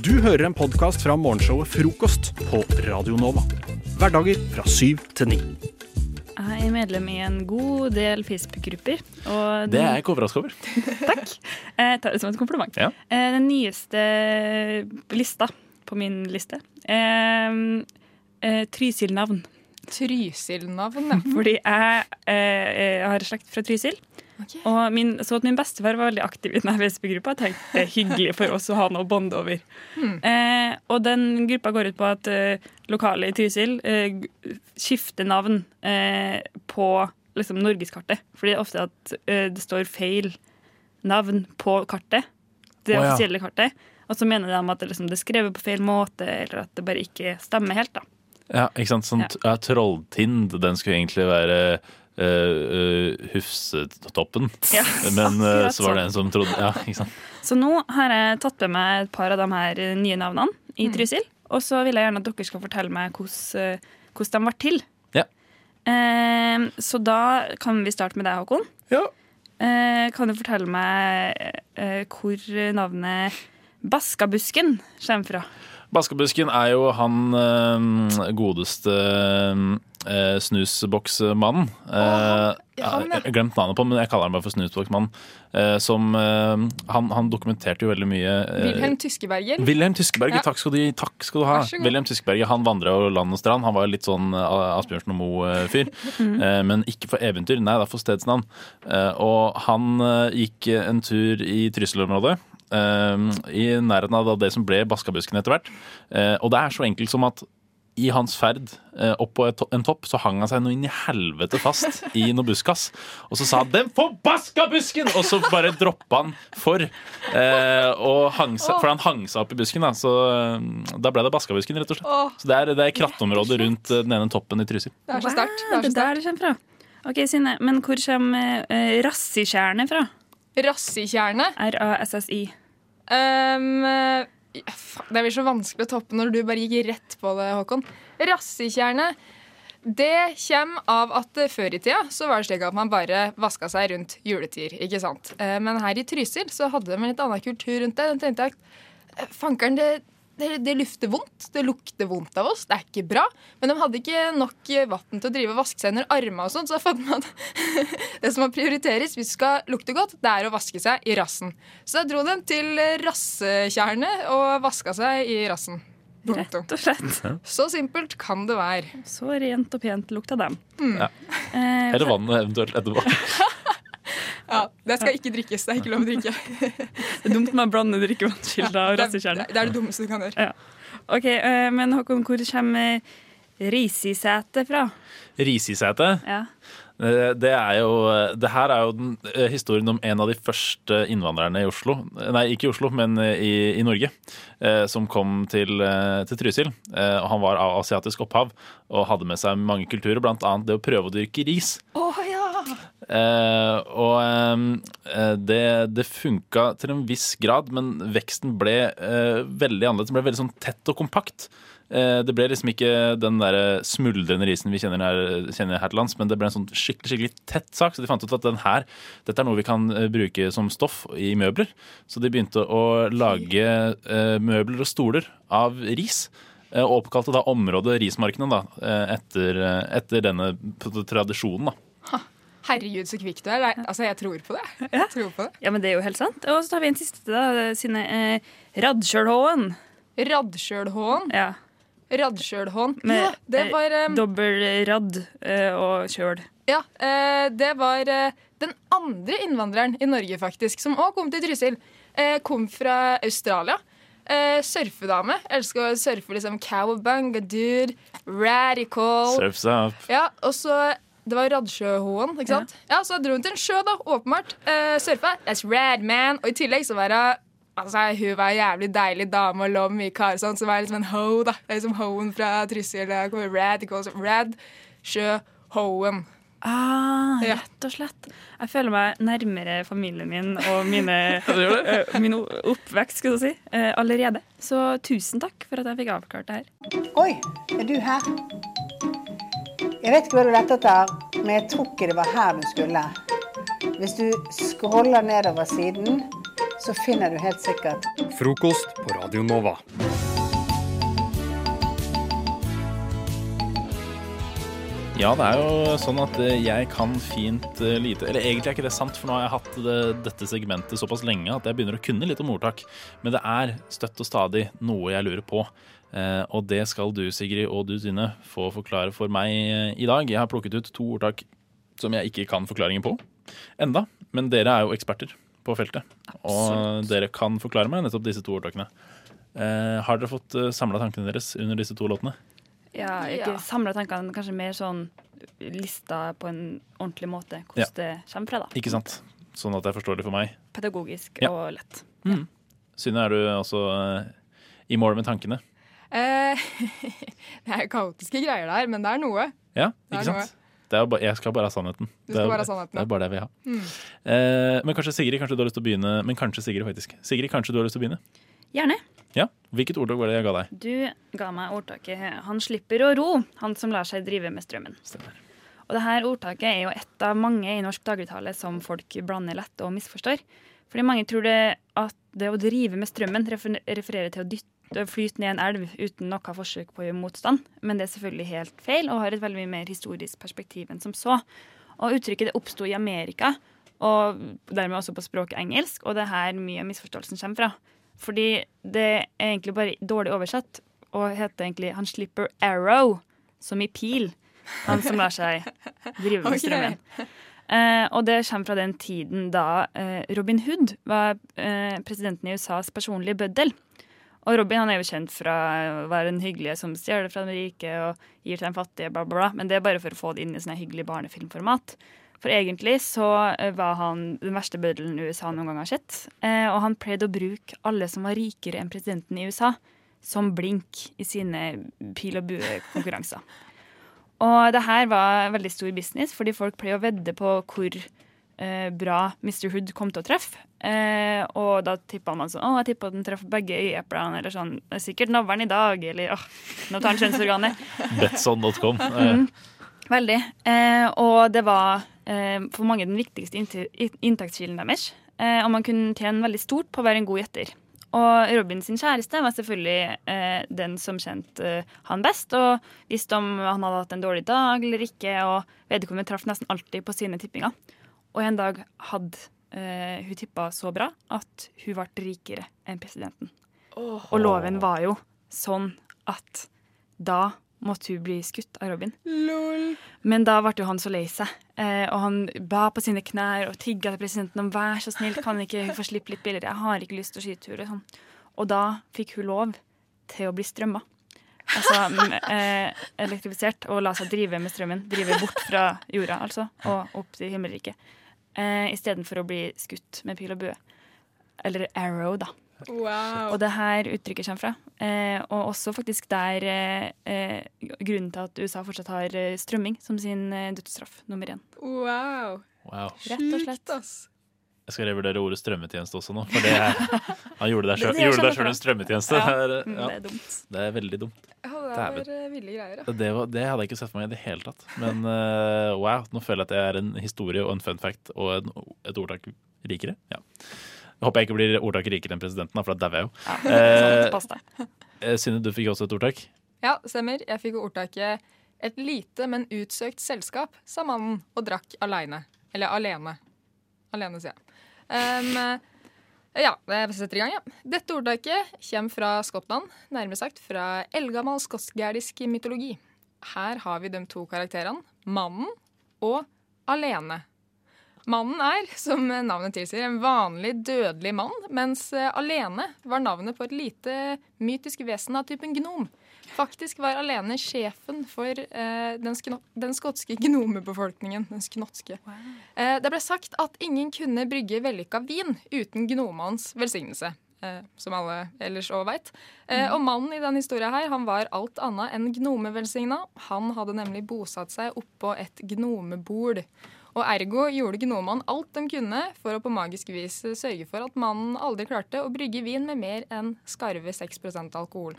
Du hører en podkast fra morgenshowet Frokost på Radio Nova. Hverdager fra syv til ni. Jeg er medlem i en god del Facebook-grupper. og Det er jeg ikke overraska over. Takk. Jeg tar det som et kompliment. Ja. Eh, Den nyeste lista på min liste er eh, Trysil-navn. Trysil-navn, ja. Fordi jeg, eh, jeg har slekt fra Trysil. Ok. Og min, så at min bestefar var veldig aktiv i denne Facebook-gruppa. Jeg tenkte det er hyggelig for oss å ha noe å bonde over. Eh, og den gruppa går ut på at eh, lokale i Trysil eh, skifter navn eh, på liksom, norgeskartet. Fordi det er ofte at eh, det står feil navn på kartet. Det oh, ja. offisielle kartet. Og så mener de at det, liksom, det er skrevet på feil måte, eller at det bare ikke stemmer helt. da. Ja, ikke sant? Sånn, ja. Trolltind, den skulle egentlig være uh, uh, Hufsetoppen. Ja, Men uh, så var det en som trodde Ja, ikke sant. Så nå har jeg tatt med meg et par av de her eh, nye navnene i Mm. Trysil. Og så vil jeg gjerne at dere skal fortelle meg hvordan, eh, hvordan de ble til. Ja. Eh, så da kan vi starte med deg, Håkon. Ja. Eh, kan du fortelle meg eh, hvor navnet Baskabusken kommer fra? Baskabusken er jo han eh, godeste uh, snusboksmannen. Eh, jeg har glemt navnet på, men jeg kaller han bare for snusboksmannen. Eh, som eh, han, han dokumenterte jo veldig mye eh, Wilhelm Tyskeberger. Wilhelm Tyskeberger, takk, skal du, takk skal du ha. Wilhelm Tyskeberger han vandra jo land og strand. Han var litt sånn eh, Asbjørnsen og Moe-fyr. Eh, men ikke for eventyr, nei, det er for stedsnavn. Eh, og han eh, gikk en tur i Trysil-området. eh, I nærheten av det som ble Baskabusken etter hvert. Eh, og det er så enkelt som at i hans ferd eh, opp på et, en topp så hang han seg noe inn i helvete fast i noe buskas. Og så sa han 'den forbaska busken!' Og så bare droppa han for. Eh, og hang seg, for han hang seg opp i busken, da. Så eh, da ble det Baskabusken, rett og slett. Så det er, det er krattområdet rundt den ene toppen i Trysil. det er så sterkt. Det Wow, det der det kommer fra. Ok, Synne, men hvor kommer uh, Rassikjernet fra? Rassikjerne? R-A-S-S-I. Um, det blir så vanskelig å toppe når du bare gikk rett på det, Håkon. Rassekjerne. Det kommer av at før i tida så var det slik at man bare vaska seg rundt juletider. ikke sant? Eh, Men her i Trysil så hadde de en litt annen kultur rundt det. De tenkte at eh, fankeren, det, det, det lufter vondt. Det lukter vondt av oss. Det er ikke bra. Men de hadde ikke nok vann til å drive og vaske seg under armene og sånt, så da fant man at det som må prioriteres hvis det skal lukte godt, det er å vaske seg i rassen. Så da dro de til rassetjernet og vaska seg i rassen. Rett og slett. Så simpelt kan det være. Så rent og pent lukta dem. Ja. Eh, Eller vannet eventuelt etterpå. Ja, Det skal ikke drikkes. Det er ikke lov å drikke. det er dumt med å blande drikkevannskilder og det, det er det dummeste du kan gjøre. Ok, eh, Men Håkon, hvor kommer Risisetet fra? Risisete. Ja. Eh, Det er jo Det her er jo den, eh, historien om en av de første innvandrerne i Oslo. Nei, ikke i Oslo, men eh, i, i Norge. eh, Som kom til, eh, til Trysil. Eh, og Han var av asiatisk opphav og hadde med seg mange kulturer, bl.a. det å prøve å dyrke ris. Oh, ja! Eh, og eh, det, det funka til en viss grad, men veksten ble eh, veldig annerledes. Den ble veldig sånn tett og kompakt. Det ble liksom ikke den der smuldrende risen vi kjenner her, kjenner her til lands, men det ble en sånn skikkelig skikkelig tett sak. Så de fant ut at den her, dette er noe vi kan bruke som stoff i møbler. Så de begynte å lage møbler og stoler av ris. Og oppkalte da området Rismarkene da, etter, etter denne tradisjonen. da. Herregud, så kvikk du er. Altså, jeg tror på det. Jeg tror på det. ja, men det er jo helt sant. Og så tar vi en siste, da. Sine eh, Radskjølhåen. Radsjølhåen. Ja. Radsjølhån. Med Ja, det var eh, dobbel radd eh, og kjøl. Ja, eh, det var eh, den andre innvandreren i Norge, faktisk, som òg kom til Trysil. Eh, kom fra Australia. Eh, surfedame. Elsker å surfe liksom cowabunga, dude, radical. Surfs up. Ja, og så Det var Radsjøhoen, ikke sant? Ja, Så dro hun til en sjø, da, åpenbart. Uh, surfa. That's rad, man. Og i tillegg så var hun Altså, Hun var en jævlig deilig dame og lå med mye karer, sånn, så var liksom en ho. da. Det er liksom Hoen fra Trysil. Rad, Rad, sjø, Hoen. Ah, Ja. rett og slett. Jeg føler meg nærmere familien min og mine, eh, min oppvekst skulle du si, eh, allerede. Så tusen takk for at jeg fikk avklart det her. Oi, er du her? Jeg vet ikke hva du lette etter, men jeg tror ikke det var her du skulle. Hvis du scroller nedover siden, så finner du helt sikkert Frokost på Radio Nova. Ja, det er jo sånn at eh, jeg kan fint eh, lite Eller egentlig er ikke det sant, for nå har jeg hatt det, dette segmentet såpass lenge at jeg begynner å kunne litt om ordtak. Men det er støtt og stadig noe jeg lurer på. Eh, og det skal du, Sigrid, og du, Tine, få forklare for meg eh, i dag. Jeg har plukket ut to ordtak som jeg ikke kan forklaringen på enda. Men dere er jo eksperter på feltet, og dere kan forklare meg nettopp disse to ordtakene. Eh, har dere fått samla tankene deres under disse to låtene? Ja, ikke Ja. samla tankene, kanskje mer sånn lista på en ordentlig måte hvordan Ja. det kommer fra. da. Ikke sant? Sånn at det er forståelig for meg. Pedagogisk Ja. og lett. Synne, er du også uh, i mål med tankene? Eh, det er kaotiske greier der, men det er noe. Ja, Det er ikke sant? Det er jo jeg skal bare ha sannheten. Du Det er- skal bare ha sannheten, Det er bare det jeg vil ha. Eh, men kanskje Sigrid, kanskje du har lyst til å begynne Men kanskje Sigrid faktisk Sigrid, kanskje du har lyst til å begynne? Gjerne. Ja, Hvilket ordtak var det jeg ga deg? Du ga meg ordtaket 'Han slipper å ro, han som lar seg drive med strømmen'. Stemmer. Og det her ordtaket er jo et av mange i norsk dagligtale som folk blander lett og misforstår. Fordi mange tror det at det å drive med strømmen refererer til å dytte flyte ned en elv uten noe forsøk på å gjøre motstand. Men det er selvfølgelig helt feil og har et veldig mye mer historisk perspektiv enn som så. Og uttrykket det oppsto i Amerika, og dermed også på språket engelsk, og det er her mye av misforståelsen kommer fra. Fordi det er egentlig bare dårlig oversatt, og heter egentlig 'Han slipper arrow', som i pil. Han som lar seg drive med strømmen. Eh, og det kommer fra den tiden da eh, Robin Hood var eh, presidenten i USAs personlige bøddel. Og Robin han er jo kjent fra å være den hyggelige som stjeler fra den rike og gir til de fattige, bla, bla, bla. Men det er bare for å få det inn i sånn hyggelig barnefilmformat. For egentlig så eh, var han den verste bøddelen USA noen gang har sett. Eh, og han pleide å bruke alle som var rikere enn presidenten i USA, som blink i sine pil og bue-konkurranser. Og det her var veldig stor business, fordi folk pleier å vedde på hvor eh, bra Mr. Hood kom til å treffe. Eh, og da tippa man sånn Å, jeg tippa den treffer begge øyeeplene, eller sånn. «Det er Sikkert navlen i dag, eller åh, nå tar han kjønnsorganet. Betson.com. Eh, Veldig. Eh, og det var for mange den viktigste inntektskilden deres. Eh, og man kunne tjene veldig stort på å være en god gjetter. Og Robin sin kjæreste var selvfølgelig eh, den som kjente eh, han best, og visste om han hadde hatt en dårlig dag eller ikke, og vedkommende traff nesten alltid på sine tippinger. Og en dag hadde eh, hun tippa så bra at hun ble rikere enn presidenten. Og loven var jo sånn at da måtte hun bli skutt av Robin. Men da ble jo han så lei seg, eh, og han ba på sine knær og tigga til presidenten om vær så snill, kan ikke hun få slippe litt billigere, jeg har ikke lyst til å skyte henne. Sånn. Og da fikk hun lov til å bli strømma. Altså eh, elektrifisert og la seg drive med strømmen. Drive bort fra jorda, altså, og opp til himmelriket. Eh, Istedenfor å bli skutt med pil og bue. Eller arrow, da. Wow. Og det her uttrykket kommer fra. Eh, og også faktisk der eh, eh, grunnen til at USA fortsatt har eh, strømming som sin eh, dødsstraff nummer én. wow. wow. Rett og slett. Sjukt, ass. Jeg skal revurdere ordet strømmetjeneste også nå. For det er, han gjorde deg Det- sjøl det det en strømmetjeneste. Ja. Det, er, Mm, ja, Det er dumt. det er veldig dumt. Ja, det er ville greier. Ja. Det, var, det hadde jeg ikke sett for meg i det hele tatt. Men uh, wow, nå føler jeg at jeg er en historie og en fun fact og en, et ordtak rikere. Ja. Jeg håper jeg ikke blir ordtak rikere enn presidenten, for da dauer jeg jo. Ja, Eh, deg. Eh, Synne, du fikk også et ordtak. ja, stemmer. Jeg fikk ordtaket 'Et lite, men utsøkt selskap', sa mannen og drakk aleine. Eller alene. Alene, sier jeg. Um, ja, jeg setter i gang, ja. Dette ordtaket kommer fra Skottland, nærmere sagt fra eldgammel skotsk-gælisk mytologi. Her har vi de to karakterene, mannen og alene. Mannen er, som navnet tilsier, en vanlig dødelig mann, mens eh, alene var navnet på et lite mytisk vesen av typen gnom. Faktisk var alene sjefen for eh, den, den skotske gnomebefolkningen. Den sknotske. Eh, det ble sagt at ingen kunne brygge vellykka vin uten gnomenes velsignelse. Eh, som alle ellers òg veit. Eh, og mannen i denne historia her, han var alt annet enn gnomevelsigna. Han hadde nemlig bosatt seg oppå et gnomebol. Og ergo gjorde gnomene alt de kunne for å på magisk vis sørge for at mannen aldri klarte å brygge vin med mer enn skarve 6% alkohol.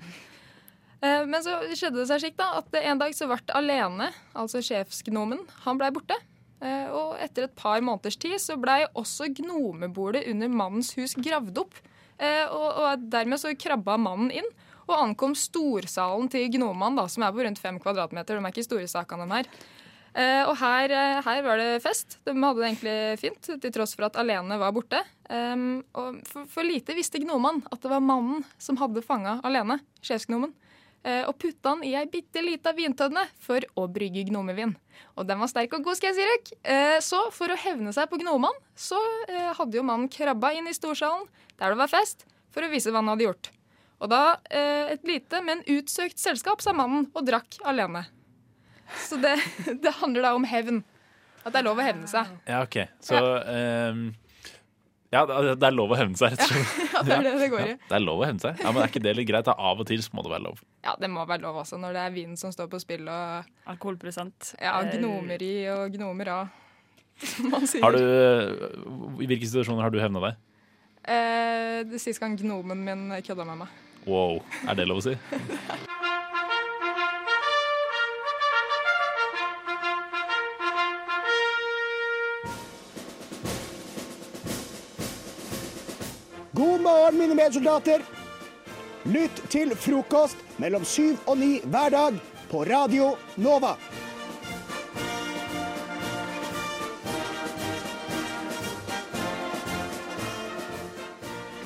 Eh, Men så skjedde det seg slik da, at en dag så ble Alene, altså sjefsgnomen, han blei borte. Eh, og etter et par måneders tid så blei også gnomebolet under mannens hus gravd opp. Eh, og, og dermed så krabba mannen inn og ankom storsalen til Gnoman, da, som er på rundt fem kvadratmeter. De er ikke store sakene, de her. Eh, og her, eh, her var det fest. De hadde det egentlig fint, til tross for at Alene var borte. Um, og for, for lite visste Gnoman at det var mannen som hadde fanga Alene, sjefsgnomen, uh, og putta han i ei bitte lita vintønne for å brygge gnomevin. Og den var sterk og god, skal jeg si dere. Uh, så for å hevne seg på Gnoman, så hadde jo mannen krabba inn i storsalen, der det var fest, for å vise hva han hadde gjort. Og da et lite, men utsøkt selskap, sa mannen, og drakk alene. Så det, det handler da om hevn. At det er lov å hevne seg. Ja, OK. Så um, Ja, det det er lov å hevne seg, rett og slett. Ja, det er det det går i. Ja, det er lov å hevne seg. Ja, Men er ikke det litt greit? Da? Av og til så må det være lov. Ja, det må være lov også, når det er vinen som står på spill, og Alkoholprosent. ja, gnomer gnomeri og gnomer av. Som man sier. Har du, I hvilke situasjoner har du hevna deg? Eh, det siste gang gnomen min kødda med meg. Wow, er det lov å si? Morgen, mine medsoldater. Lytt til frokost mellom syv og ni hver dag på Radio Nova.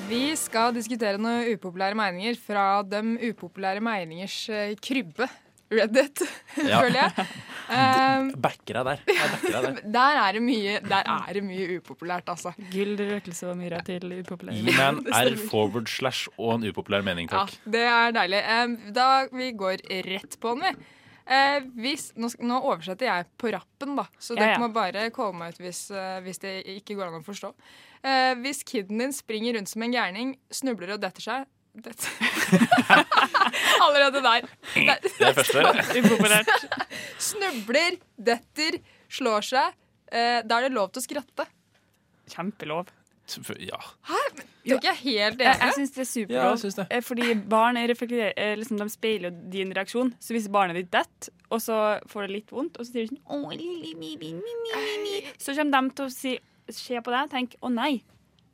Vi skal diskutere noen upopulære meninger fra de upopulære meningers eh, krybbe. Reddit, Ja. føler jeg. Um, Backer deg der. Backer der. der, er det mye, der er det mye upopulært, altså. Gull, røkelse og myra til upopulær. Gi meg en R forward slash og en upopulær mening, takk. Ja, det er deilig. Um, da vi går rett på den, vi. Eh, hvis, nå, nå oversetter jeg på rappen, da, så Ja, dere ja. må bare komme ut hvis, uh, hvis det ikke går an å forstå. Eh, hvis kiden din springer rundt som en gærning, snubler og detter seg Allerede der. Der. Det er første. Snubler, detter, slår seg. Eh, da er det lov til å skratte. Kjempelov. Ja. Det er ikke jeg helt Jeg, jeg syns det er Ja, superlov. det. Eh, Fordi barn eh, liksom, de speiler din reaksjon. Så hvis barnet ditt detter, og så får det litt vondt, og så sier du sånn. Så kommer de til å si, se på deg og tenke å nei,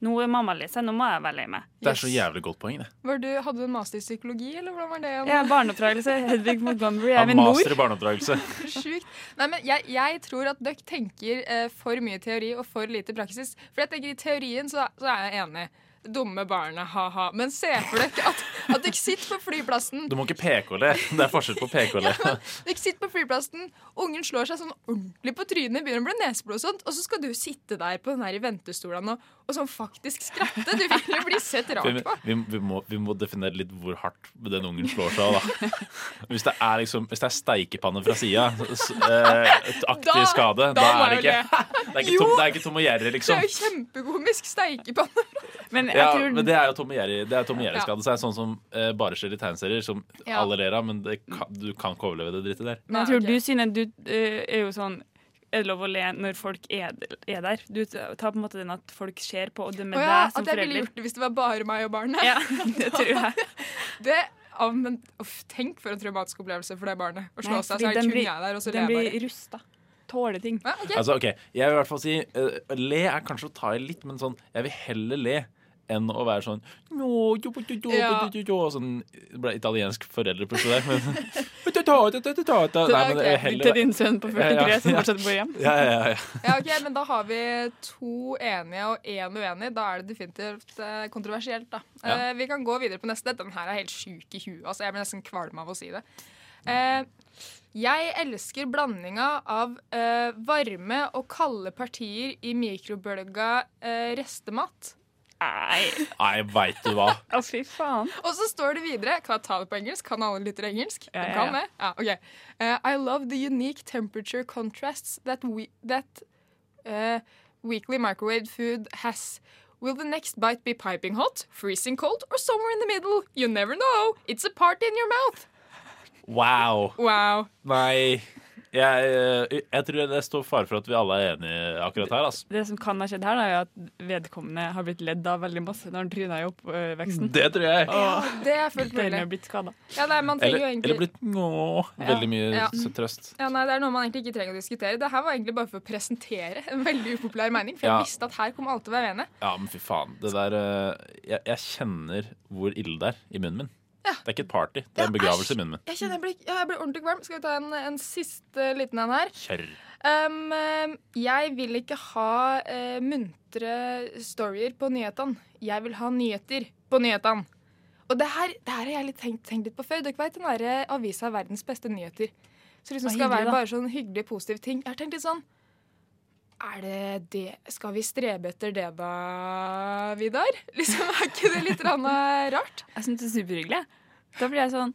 nå er mamma lei seg, nå må jeg være lei meg. Det er så jævlig godt poeng, det. Var du, hadde du en master i psykologi, eller hvordan var det? Jeg har barneoppdragelse. Hedvig Montgomery er min mor. master i barneoppdragelse. Sjukt. Nei, men jeg, jeg tror at dere tenker eh, for mye teori og for lite praksis. For jeg tenker i teorien så, så er jeg enig. Dumme barnet, ha-ha. Men se for dere at, at dere sitter på flyplassen. Du må ikke peke og le. Det er forskjell på peke og le. Dere sitter på flyplassen, ungen slår seg sånn ordentlig på trynet, begynner å bli neseblod og sånt, og så skal du sitte der på den her i ventestolen og, og sånn faktisk skratte. Du vil jo bli sett rart på. vi, vi, må, vi må definere litt hvor hardt den ungen slår seg. Da. Hvis, det er liksom, hvis det er steikepanne fra sida, eh, aktiv Da- skade, da, da er det ikke Det er ikke Tom, det er ikke Tom og Jerry, Det liksom. er jo kjempekomisk steikepanne. Men jeg Ja, tror men det er jo Tom og Jerry Det er Tom og Ja. Jerry-skade. Er sånn som eh, bare skjer i tegneserier, som Ja. alle ler av, men det kan, du kan ikke overleve det drittet der. Men jeg tror okay. du, Synne, du uh, er jo sånn Er det lov å le når folk er, er der? Du tar på en måte den at folk ser på og dømmer oh, ja, deg som at jeg ville gjort det hvis det var bare meg og barnet. Ja, det tror jeg. Det, ja, men uff, Tenk for en traumatisk opplevelse for det barnet. Å slå Nei, seg, så er den kun blir- jeg der, og så Den ler jeg blir bare. rusta. Tåler ting. Ja, okay. Altså, ok, Jeg vil i hvert fall si uh, Le er kanskje å ta i litt, men sånn jeg vil heller le enn å være sånn sånn, ble italiensk foreldre plutselig der, men Til din sønn på 43 Ja, ja, som fortsetter bor hjem. Ja, ja, ja, ja. Ok, Men da har vi to enige og én uenig. Da er det definitivt eh, kontroversielt. da. Eh, vi kan gå videre på neste. Den her er helt sjuk i huet. altså Jeg blir nesten kvalm av å si det. Eh, jeg elsker blandinga av varme og kalde partier i mikrobølga restemat. Nei, Nei, veit du hva. å fy faen. Og så står det videre Kan jeg ta det på engelsk? Kan alle lyttere engelsk? Ja, ja, kan det? Ja, ok. Uh, I love the unique temperature contrasts that, we, that uh, weekly microwave food has. Will the next bite be piping hot, freezing cold, or somewhere in the middle? You never know. It's a party in your mouth. Wow. Wow. Nei. Jeg, eh, jeg tror det står fare for at vi alle er enige akkurat her. Altså. Det som kan ha skjedd her, da, er at vedkommende har blitt ledd av veldig masse når han tryna i oppveksten. Det tror jeg. Og Det er fullt mulig. blitt skada. Ja, nei, Eller, egentlig... eller blitt nå, veldig mye Ja. trøst. ja, nei, Det er noe man egentlig ikke trenger å diskutere. Det her var egentlig bare for å presentere en veldig upopulær mening. For jeg Ja. visste at her kom alle til å være enige. Ja, men fy faen. Det der eh, jeg, jeg kjenner hvor ille det er i munnen min. Ja. Det er ikke et party, det er en begravelse i munnen min. Jeg kjenner jeg blir, ja, jeg blir ordentlig varm. Skal vi ta en, en siste liten en her? Kjør. Um, jeg vil ikke ha uh, muntre storyer på nyhetene. Jeg vil ha nyheter på nyhetene. Og det her, det her har jeg litt tenkt, tenkt litt på før. Dere vet den derre avisa Verdens beste nyheter. Så liksom skal hyggelig, være da. bare sånn hyggelig, positiv ting. Jeg har tenkt litt sånn Er det det Skal vi strebe etter det, da, Vidar? Liksom, Er ikke det litt rart? Jeg syns det er superhyggelig. Da blir jeg sånn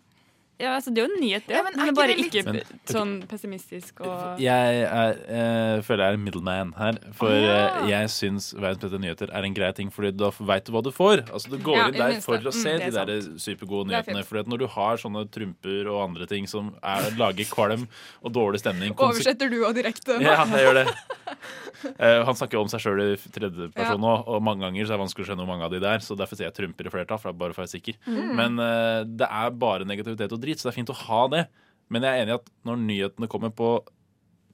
ja, altså Det er jo en nyhet, det. Ja, men er men, bare det litt- ikke Men- sånn pessimistisk og Jeg er, eh, føler jeg er en middleman her. For oh, ja. eh, jeg syns Verdens beste nyheter er en grei ting, Fordi da veit du hva du får. Altså Du går Ja, inn der for å se Mm, de er der supergode Det er nyhetene. at når du har sånne trumper og andre ting som er, lager kvalm og dårlig stemning Oversetter du og direkte? Ja, jeg gjør det. uh, han snakker jo om seg sjøl i tredjeperson nå, og mange ganger så er det vanskelig å skjønne hvor mange av de der. Så derfor sier jeg trumper i flertall, for bare for å være sikker. Mm. Men uh, det er bare negativitet og drit, så det er fint å ha det. Men jeg er enig i at når nyhetene kommer på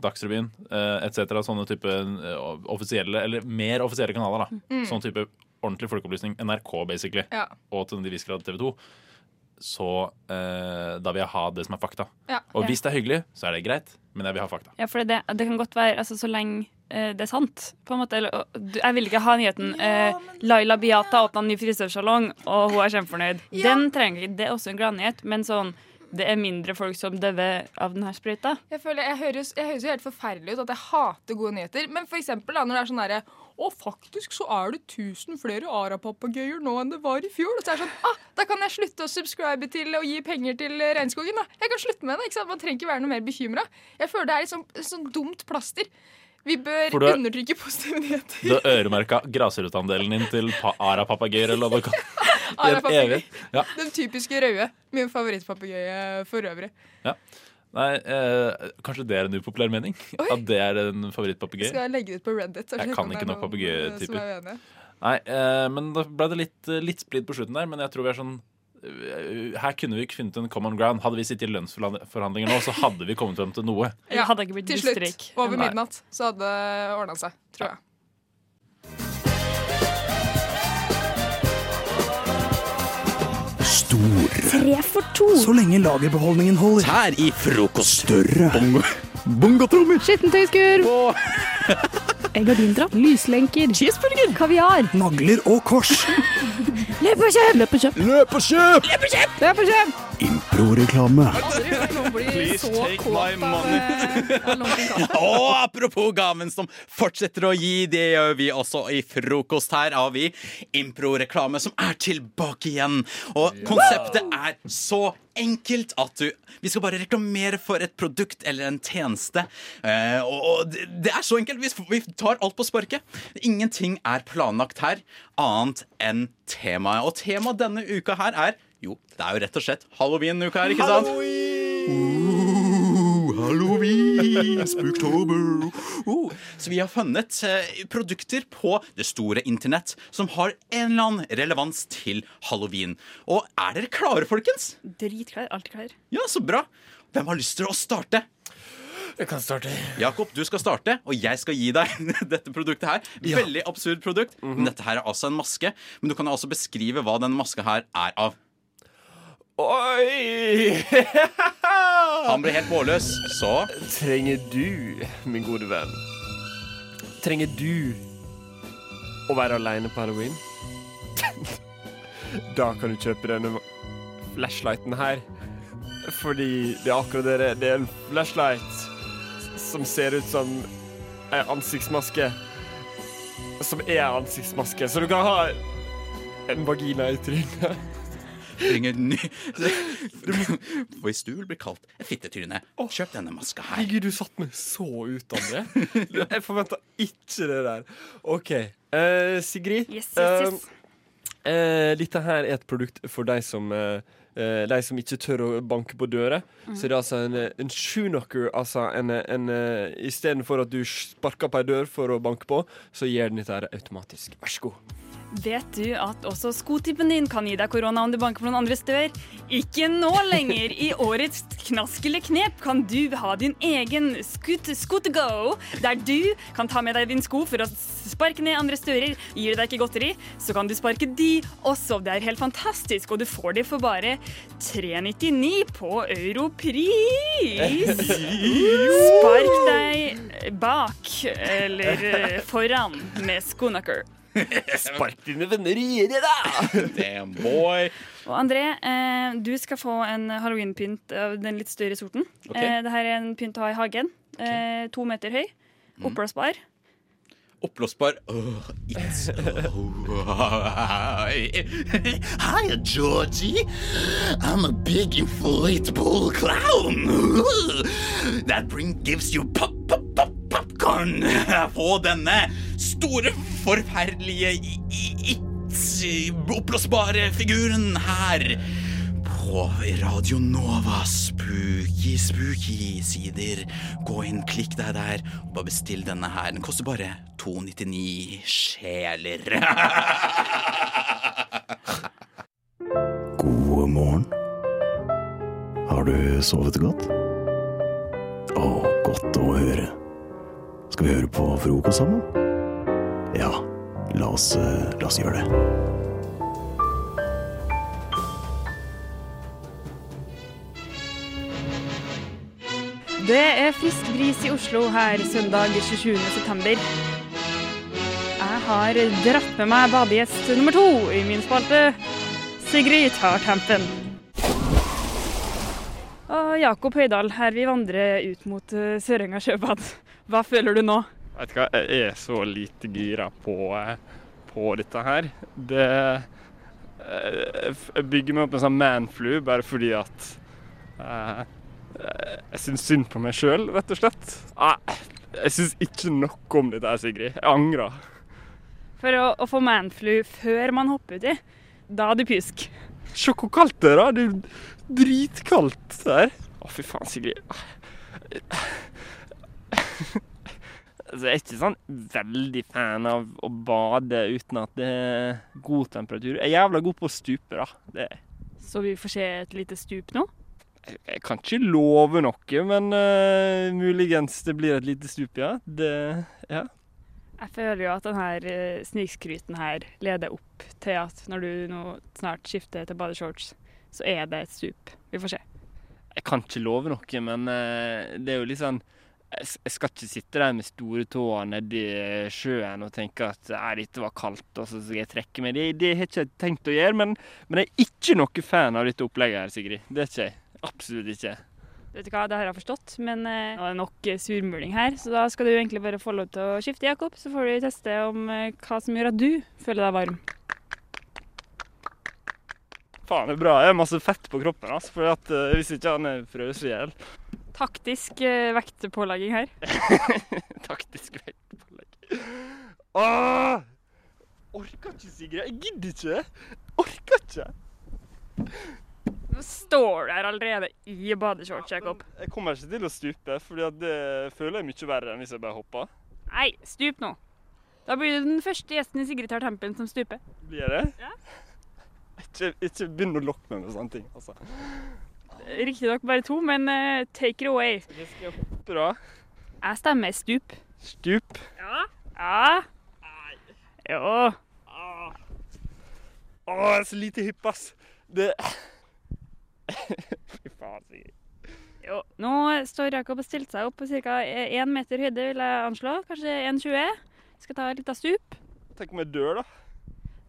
Dagsrevyen uh, etc., sånne type eh, offisielle, eller mer offisielle kanaler, da. Sånn type ordentlig folkeopplysning, NRK basically, Mm. Ja. og til en viss grad TV 2, så eh, da vil jeg ha det som er fakta. Ja. Og hvis det er hyggelig, så er det greit, men jeg vil ha fakta. Ja, for det, det kan godt være altså, så lenge eh, det er sant. På en måte, jeg vil ikke ha nyheten eh, Laila Biata åpna ny frisørsalong, og hun er kjempefornøyd. Ja. Den trenger ikke. Det er også en gladnyhet, men sånn det er mindre folk som dør av denne sprøyta. Jeg føler, jeg høres, jeg høres jo helt forferdelig ut at jeg hater gode nyheter. Men for eksempel da, når det er sånn derre Å, faktisk så er det 1000 flere arapapagøyer nå enn det var i fjor. Og så er det sånn ah, Da kan jeg slutte å subscribe til og gi penger til eh, regnskogen. da. Jeg kan slutte med det. ikke sant? Man trenger ikke være noe mer bekymra. Jeg føler det er et sånn, et sånn dumt plaster. Vi bør du er- undertrykke positive nyheter. Du har øremerka grasrotandelen din til pa arapapagøyer, eller hva det. Arapapagøy. Ja. Den typiske røde. Min favorittpapegøye for øvrig. Ja. Nei, eh, kanskje det er en upopulær mening? Oi. At det er en favorittpapegøye? Skal jeg legge det ut på Reddit? Jeg kan ikke nok papegøyetyper. eh, er uenige. Nei, eh, men da ble det litt, litt splid på slutten der. Men jeg tror vi er sånn eh, Her kunne vi funnet en common ground. Hadde vi sittet i lønnsforhandlinger nå, så hadde vi kommet frem til noe. Ja, hadde ikke blitt Til slutt, distrik. over midnatt, så hadde det ordna seg. Tror jeg. Stor. Tre for to. Så lenge lagerbeholdningen holder. Her i frokost. Større. Bongo. Bongotrommer. Skittentøyskur. Egg og. Lyslenker. Cheeseburger. Kaviar. Nagler og kors. Løp og kjøp! Løp og kjøp! Løp og kjøp! Løp og kjøp! Improreklame. Please take my money. Og apropos gaven som fortsetter å gi, det gjør vi også i frokost. Her har vi improreklame som er tilbake igjen. Og konseptet er så enkelt at du Vi skal bare reklamere for et produkt eller en tjeneste. Eh, og og det, det er så enkelt. Vi, vi tar alt på sparket. Ingenting er planlagt her annet enn temaet. Og temaet denne uka her er jo, det er jo rett og slett halloween-uka her, ikke sant? Uh, Halloween, spooktober. Oh, Så vi har funnet eh, produkter på det store internett som har en eller annen relevans til halloween. Og er dere klare, folkens? Dritklær. Alltid klær. Ja, så bra. Hvem har lyst til å starte? Jeg kan starte. Jakob, du skal starte, og jeg skal gi deg dette produktet her. Veldig absurd produkt. Men dette her er altså en maske. Men du kan også beskrive hva den maska her er av. Oi! Han blir helt målløs, så Trenger du, min gode venn Trenger du å være aleine på halloween? da kan du kjøpe denne flashlighten her. Fordi det er akkurat det det er. En flashlight som ser ut som ei ansiktsmaske. Som er ansiktsmaske, så du kan ha en vagina i trynet. Trenger ny For hvis du vil bli kalt et fittetryne, kjøp denne maska her. Herregud, du satte meg så ut, André. Jeg forventa ikke det der. OK. Uh, Sigrid. Yes, yes, yes. Uh, Eh, dette her er et produkt for deg som uh, eh, de som ikke tør å banke på dører. Mm. Så det er altså en, en shoeknocker. Altså en, en, Istedenfor at du sparker på ei dør for å banke på, så gjør den dette automatisk. Vær så god. Vet du at også skotippen din kan gi deg korona om du banker på noen andres dør? Ikke nå lenger! I årets Knask eller knep kan du ha din egen scoot, scoot go, der du kan ta med deg din sko for å sparke ned andres dører. Gir det deg ikke godteri, så kan du sparke de også. Det er helt fantastisk, og du får de for bare 399 på Europris. Spark deg bak eller foran med skonaker. Spark dine venner i øret, da! Damn boy. Og André, eh, du skal få en halloweenpynt av den litt større sorten. Okay. Eh, det er en pynt å ha i hagen. Eh, to meter høy. Mm. Oppblåsbar. Oppblåsbar oh, It's Hi, Georgie. I'm a big inflatable clown. That bring gives you pop, popcorn. Få denne store, forferdelige i- i- it oppblåsbare figuren her på Radio Nova spooky, spooky sider. Gå inn, klikk deg der, og bare bestill denne her. Den koster bare 299 sjeler. God morgen. Har du sovet godt? Å, godt å høre. Skal vi høre på frokost sammen? Ja, la oss, eh, la oss gjøre det. Det er frisk bris i Oslo her søndag 27. september. Jeg har dratt med meg badegjest nummer to i min spalte. Sigrid tar tempen. Og Jakob Høydahl, her vi vandrer ut mot eh, Sørenga sjøbad. Hva føler du nå? Vet du hva, jeg er så lite gira på, eh, på dette her. Det eh, Jeg bygger meg opp en sånn manflu bare fordi at eh, jeg syns synd på meg sjøl, rett og slett. Ah, jeg syns ikke noe om dette her, Sigrid. Jeg angrer. For å, å få manflu før man hopper uti, da er du pjusk. Se hvor kaldt det er, da. Det er dritkaldt der. Å, fy faen, Sigrid. Altså, jeg er ikke sånn veldig fan av å bade uten at det er god temperatur. Jeg er jævla god på å stupe, da. Det, Så vi får se et lite stup nå. jeg, jeg kan ikke love noe, men uh, muligens det blir et lite stup, ja. Det, ja. Jeg føler jo at denne snikskryten her leder opp til at når du nå snart skifter til badeshorts, så er det et stup. Vi får se. Jeg kan ikke love noe, men uh, det er jo litt sånn jeg skal ikke sitte der med store tåa nedi sjøen og tenke at «Nei, dette var kaldt, og så skal jeg trekke meg. Det, det har ikke tenkt å gjøre, men, men jeg er ikke noe fan av dette opplegget her, Sigrid. Det er ikke jeg. Absolutt ikke. Vet du hva, det har jeg forstått, men eh, nå er det nok eh, surmuling her, så da skal du egentlig bare få lov til å skifte, Jakob. Så får du teste om eh, hva som gjør at du føler deg varm. Faen, det er bra. Jeg har masse fett på kroppen, altså, for at, eh, hvis ikke han frøs i hjel. Taktisk eh, vektpålegging her. Taktisk vektpålegging. Åh! Orker ikke, Sigrid. Jeg gidder ikke. Orker ikke. Nå står du her allerede i badeshorts, Jakob. Jeg kommer ikke til å stupe, for det føler jeg mye verre enn hvis jeg bare hopper. Nei, stup nå. Da blir du den første gjesten i Sigrid tar tempen som stuper. Blir jeg det? Ja. Ikke, ikke begynn å lokke meg med sånne ting. altså. Riktignok bare to, men uh, take it away. Vi skal hoppe, da. Jeg stemmer stup. Stup. Ja. Ja. Nei. Jo. Å, jeg er så lite hypp, ass. Det Fy faen, Sigrid. Jo. Nå står Jakob og stilte seg opp på ca. én meter høyde, vil jeg anslå. Kanskje 1,20. Skal ta et lite stup. Tenk om jeg dør, da.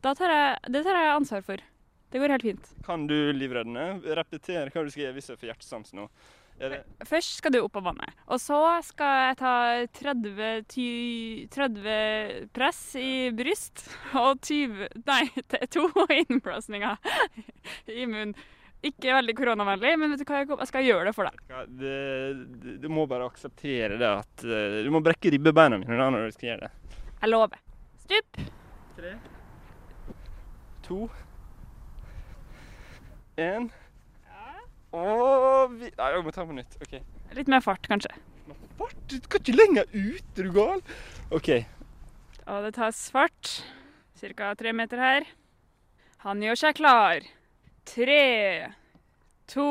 Da tar jeg, det tar jeg ansvar for. Det går helt fint. Kan du livreddende repetere hva du skal gjøre hvis jeg får hjertestans nå? Først skal du opp av vannet. Og så skal jeg ta 30, 30 press i bryst og 20 Nei, to innblåsninger i munnen. Ikke veldig koronavennlig, men vet du hva, jeg skal gjøre det for deg. Du må bare akseptere det at eh, Du må brekke ribbebeina mine da når du skal gjøre det. Jeg lover. Stup. Tre. to, én Og vi Nei, jeg må ta den på nytt. OK. Litt mer fart, kanskje. Fart? Du skal ikke lenger ut, er du gal? OK. Og det tas fart. Cirka tre meter her. Han gjør seg klar. Tre, to,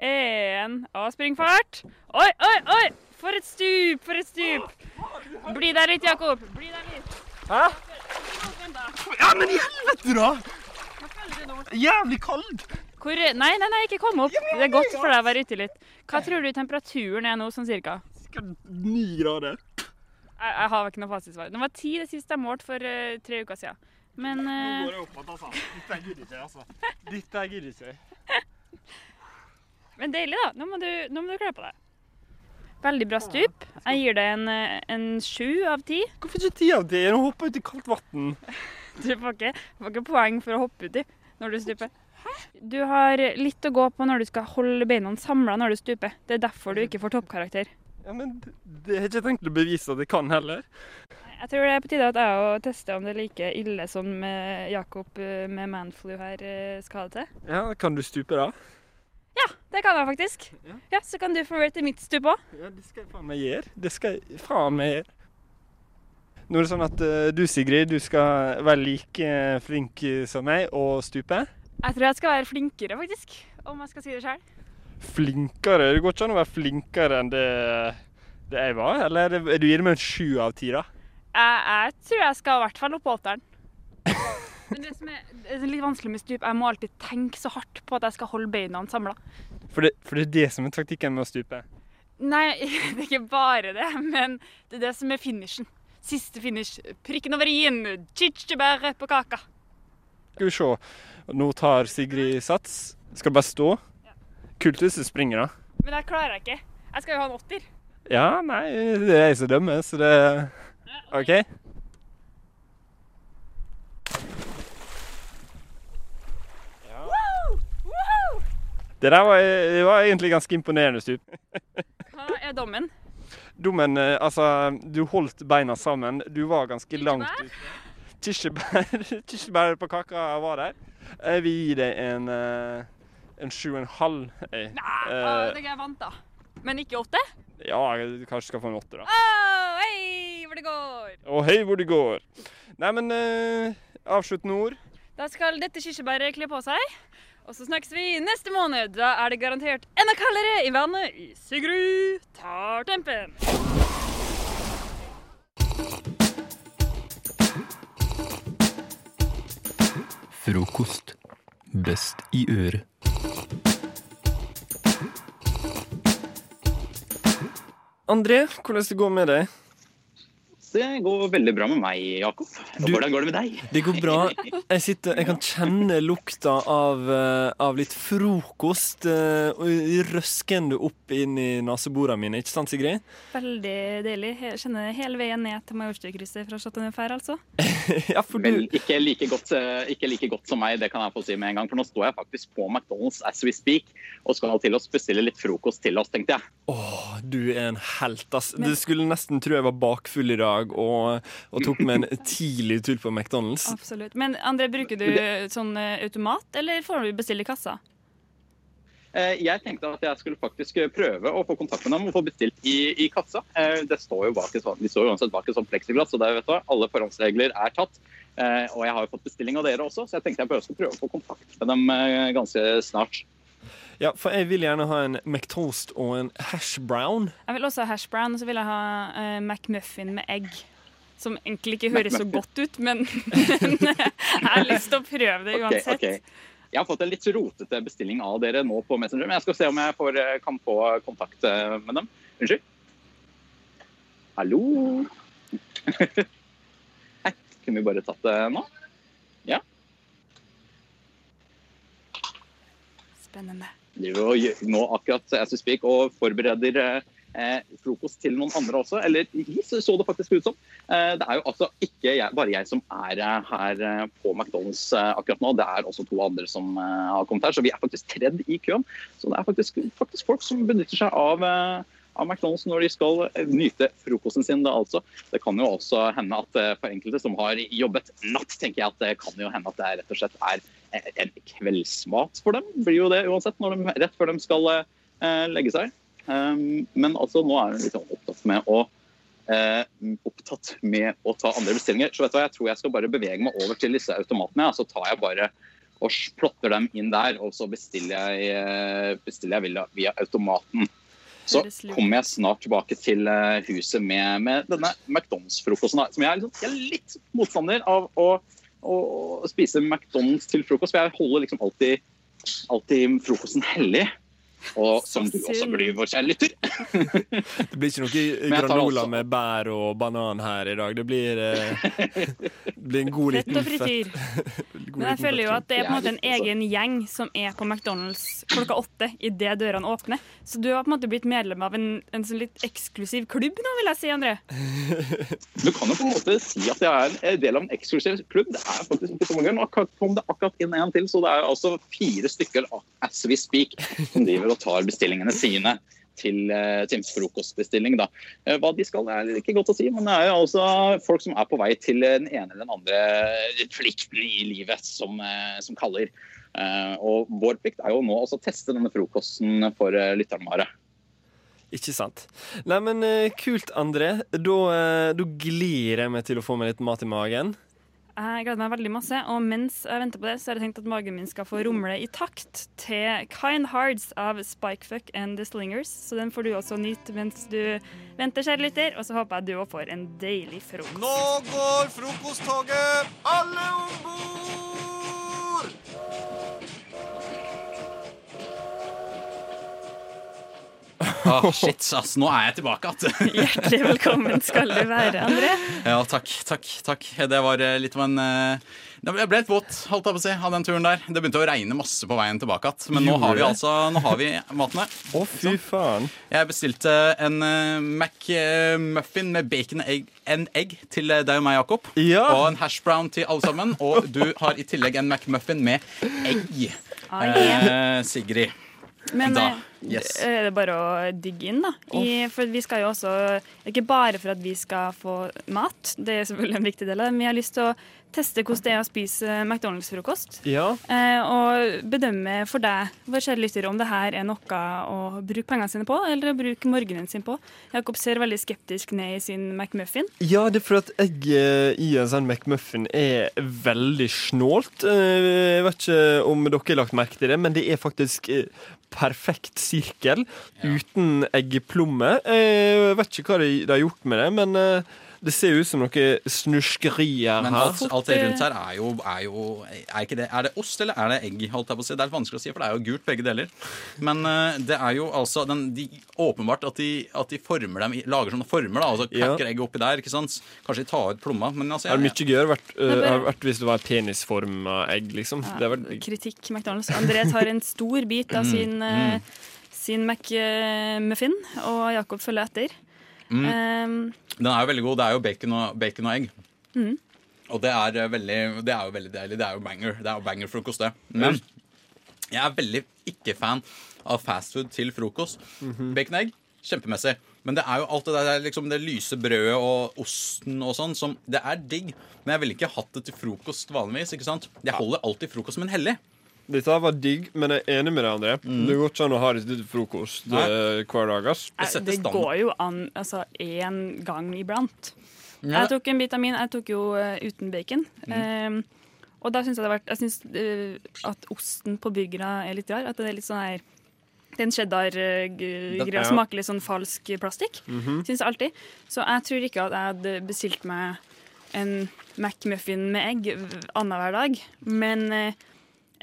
én Og spring fart. Oi, oi, oi! For et stup, for et stup. Bli der litt, Jakob. Bli der litt. Hæ? Ja, men i helvete, da! Jævlig kald. Hvor, nei, nei, nei, ikke kom opp. Det er godt for deg å være ute litt. Hva tror du temperaturen er nå, sånn cirka? Ni grader. Jeg, jeg har ikke noe fasitsvar. Den var ti det siste jeg målte for uh, tre uker siden. Men Nå eh, går jeg opp igjen, altså. Dette gidder ikke, altså. Dette gidder ikke. Men deilig, da. Nå må du, nå må du kle på deg. Veldig bra stup. Jeg gir deg en, eh, en sju av ti. Hvorfor ikke ti av ti? Nå hopper jeg ut i kaldt vann. Du får ikke, får ikke poeng for å hoppe uti når du stuper. Du har litt å gå på når du skal holde beina samla når du stuper. Det er derfor du ikke får toppkarakter. Ja, men det har jeg ikke tenkt å bevise at jeg kan heller. Jeg tror det er på tide at jeg òg tester om det er like ille som Jakob eh, med manflu her eh, skal ha det til. Ja, Kan du stupe, da? Ja, det kan jeg faktisk. Ja, Så kan du få rate mitt stup òg. Ja, det skal jeg faen meg gjøre. Det skal jeg faen meg gjøre. Nå er det sånn at eh, du, Sigrid, du skal være like flink som meg og stupe. Jeg tror jeg skal være flinkere, faktisk. Om jeg skal si det sjøl. Flinkere? Det går ikke an å være flinkere enn det, det jeg var. Eller er er du gir meg en sju av ti, da? Jeg, jeg tror jeg skal i hvert fall opp på åtteren. Men det som er, det er litt vanskelig med stup, jeg må alltid tenke så hardt på at jeg skal holde beina samla. For for det er det som er taktikken med å stupe. Nei, det er ikke bare det, men det er det som er finishen. Siste finish. Prikken over i-en. Kirsebæret på kaka. Skal vi se. Nå tar Sigrid sats. Skal det bare stå? Kult hvis du springer, da. Men det klarer jeg ikke. Jeg skal jo ha en åtter. Ja, nei, det er jeg som dømmer, så det OK? Woo! Woo! Det der var, det var egentlig ganske imponerende stup. Hva er dommen? Dommen, eh, altså Du holdt beina sammen. Du var ganske langt ute. Kirsebær Kirsebær på kaka var der. Jeg vil gi deg en eh, en sju og en halv. Nei, uh, det jeg vant, da. Men ikke åtte? ja, du kanskje skal få en åtte, da. Å, hei, hvor det går! Å, hei hvor det går. Nei, men uh, avsluttende ord. Da skal dette kirsebæret kle på seg. Og så snakkes vi neste måned. Da er det garantert enda kaldere i vannet i Sigrud tar tempen. Frokost. Best i øret. André, hvordan det går med deg? Det går veldig bra med meg, Jakob. Du- Hvordan går det med deg? Det går bra. Jeg, sitter, jeg kan kjenne lukta av, eh, av litt frokost uh, røskende opp inn i neseborene mine. Ikke sant, Sigrid? Veldig deilig. Jeg kjenner hele veien ned til Majorstukrysset fra Chateau Neuf altså. ja, for Vel, ikke, like godt, eh, ikke like godt som meg, det kan jeg få si med en gang. For nå står jeg faktisk på McDonald's as we speak og skal til å bestille litt frokost til oss, tenkte jeg. Åh, du er en helt, ass. Du skulle nesten tro jeg var bakfull i dag og, og tok med en tidlig tur på McDonald's. Absolutt. Men André, bruker du sånn eh, automat, eller får du bestille i kassa? Eh, Jeg tenkte at jeg skulle faktisk prøve å få kontakt med dem og få bestilt i, i kassa. Eh, Det står jo bak et, de står uansett bak et sånt pleksiglass, så det, vet du, alle forhåndsregler er tatt. Eh, Og jeg har jo fått bestilling av dere også, så jeg tenkte jeg bare skulle prøve å få kontakt med dem eh, ganske snart. Ja, for jeg vil gjerne ha en McToast og en hash brown. Jeg vil også ha hash brown, og så vil jeg ha uh, McMuffin med egg. Som egentlig ikke høres så godt ut, men jeg har lyst til å prøve det uansett. uansett. okay. Jeg har fått en litt rotete bestilling av dere nå på Messenger, men jeg skal se om jeg får, eh, kan få kontakt eh, med dem. Unnskyld? Hallo? Hei, kunne vi bare tatt det nå? Ja? Spennende. Nå akkurat as we speak og forbereder eh, frokost til noen andre også. Eller så det faktisk ut som. Eh, det er jo altså ikke jeg, bare jeg som er eh, her eh, på McDonald's eh, akkurat nå. Det er også to andre som eh, har kommet her, så vi er faktisk tredd i køen. Så det er faktisk, faktisk folk som benytter seg av, eh, av McDonald's når de skal eh, nyte frokosten sin. Da, altså. Det kan jo også hende at eh, for enkelte som har jobbet natt, tenker jeg at det kan jo hende at det rett og slett er eh, en kveldsmat for dem. Blir jo det uansett, når de, rett før de skal eh, legge seg. Um, men altså, nå er hun litt sånn opptatt med å eh, opptatt med å ta andre bestillinger. Så vet du hva, jeg tror jeg skal bare bevege meg over til disse automatene. Ja. Så tar jeg bare og plotter dem inn der, og så bestiller jeg, eh, bestiller jeg via, via automaten. Så kommer jeg snart tilbake til eh, huset med, med denne McDonald's-frokosten. Som jeg er, liksom, jeg er litt motstander av å, å spise McDonald's til frokost. For jeg holder liksom alltid, alltid frokosten hellig. Og som du også blir, vår kjære lytter. Det blir ikke noe granola med bær og banan her i dag. Det blir, eh, det blir en god Fett liten og frityr. Men jeg føler jo at det er på en måte en egen gjeng som er på McDonald's klokka åtte idet dørene åpner. Så du har på en måte blitt medlem av en, en sånn litt eksklusiv klubb nå, vil jeg si, André. Du kan jo på en måte si at jeg er en del av en eksklusiv klubb. Det er faktisk ikke så mange. Nå kom det akkurat inn en til, så det er altså fire stykker as we speak som driver og tar bestillingene sine til, Tims til frokostbestilling. Da. Eh, Hva de skal, er ikke godt å si, men det er jo altså folk som er på vei til den ene eller den andre plikten i livet som, eh, som kaller. Eh, Og vår plikt er jo nå å teste denne frokosten for eh, lytterne våre. Ikke sant. Nei, men eh, kult, André. Da, eh, da gleder jeg meg til å få meg litt mat i magen. Jeg gleder meg veldig masse, og mens jeg venter på det, så har jeg tenkt at magen min skal få rumle i takt til Kind Hearts av Spikefuck and The Slingers. Så den får du også nyte mens du venter, kjære lytter. Og så håper jeg du òg får en deilig frokost. Nå går frokosttoget! Alle om bord! Ah, shit, ass, nå er jeg tilbake igjen. Hjertelig velkommen skal du være, André. Ja, takk, takk, takk. Det var eh, litt av en eh, Jeg ble litt våt holdt jeg på å si, av den turen der. Det begynte å regne masse på veien tilbake igjen. Men nå har vi altså Nå har vi matene. Å, fy faen. Jeg bestilte en uh, McMuffin med bacon egg, and egg til eh, deg og meg, Jakob. Ja. Og en hash brown til alle sammen. Og du har i tillegg en McMuffin med egg. Ah, yeah. Eh, Sigrid. Men da. eh, Yes. er det bare å digge inn, da? I, for vi skal jo også Ikke bare for at vi skal få mat, det er selvfølgelig en viktig del av det, men vi har lyst til å teste hvordan det er å spise McDonald's-frokost. Ja. Eh, og bedømme for deg, vår kjære lytter, om det her er noe å bruke pengene sine på, eller å bruke morgenen sin på. Jakob ser veldig skeptisk ned i sin McMuffin. Ja, det er for at egg eh, i en sånn McMuffin er veldig snålt. Jeg vet ikke om dere har lagt merke til det, men det er faktisk perfekt sirkel uten eggeplomme. Eh, Jeg vet ikke hva de, de har gjort med det, men eh, det ser ut som noe snuskerier Men her. alt, alt det rundt her er jo, er jo er, ikke det, er det ost eller er det egg? holdt jeg på å si? Det er litt vanskelig å si, for det er jo gult begge deler. Men uh, det er jo altså den, de, Åpenbart at de, at de former dem lager sånne former, da, altså Kakker Ja. egget oppi der. ikke sant? Kanskje de tar ut plomma. Men altså, Det er mye gøyere vært, uh, bare- vært hvis det var penisforma egg, liksom. Det er vært, Kritikk McDonald's. André tar en stor bit av Mm, sin, eh, sin McMuffin, og Jakob følger etter. Mm. Um, Den er jo veldig god. Det er jo bacon og, bacon og egg. mm. Og det er, eh, veldig, det er jo veldig deilig. Det er jo banger. Det er jo bangerfrokost, det. Men jeg er veldig ikke fan av fastfood til frokost. Bacon og egg, kjempemessig. Men det er jo alt det der liksom det lyse brødet og osten og sånn som Det er digg, men jeg ville ikke hatt det til frokost vanligvis. ikke sant? Jeg holder alltid frokost som en hellig. Dette var digg, men jeg er enig med deg, André. Det går ikke an å ha det til frokost Nei. eh, hver dag. ass. Det går jo an altså én gang iblant. Ja. Jeg tok en bit av min. Jeg tok jo uh, uten bacon. Mm. Um, og da syns jeg det har vært Jeg syns uh, at osten på burgera er litt rar. At det er litt sånn her Den cheddar-greia ja. smaker litt sånn falsk plastikk. Mhm. Syns jeg alltid. Så jeg tror ikke at jeg hadde bestilt meg en McMuffin med egg annenhver dag. Men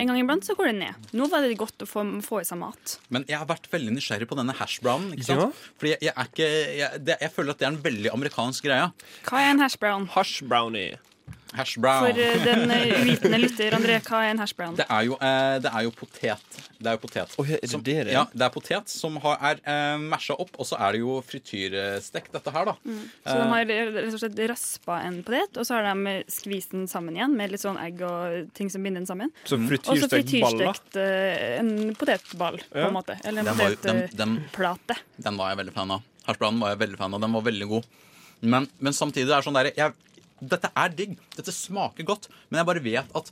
en gang iblant så går det ned. Nå var det godt å få, få i seg mat. Men jeg har vært veldig nysgjerrig på denne hash brownen. ikke sant? Ja. Fordi jeg, jeg, er ikke, jeg, det, jeg føler at det er en veldig amerikansk greie. Hva er en hash brown? Hash brown. For eh, den eh, uvitende lytter, André, hva er en hash brown? Det er jo, eh, det er jo potet. Det er jo potet. er det som, det det? Ja, det er potet som har, er eh, masha opp, og så er det jo frityrstekt, dette her, da. Mm. Så de har rett og slett raspa en potet, og så har de skvist den sammen igjen med litt sånn egg og ting som binder den sammen. Så så frityrstekt frityrstekt eh, en potetball, på en måte. Eller en Den var den- den- potetplate. Den var jeg veldig fan av. Hashbrownen var jeg veldig fan av. Den var veldig god. Men, men samtidig det er sånn der, jeg, Dette er digg. Dette smaker godt. Men jeg bare vet at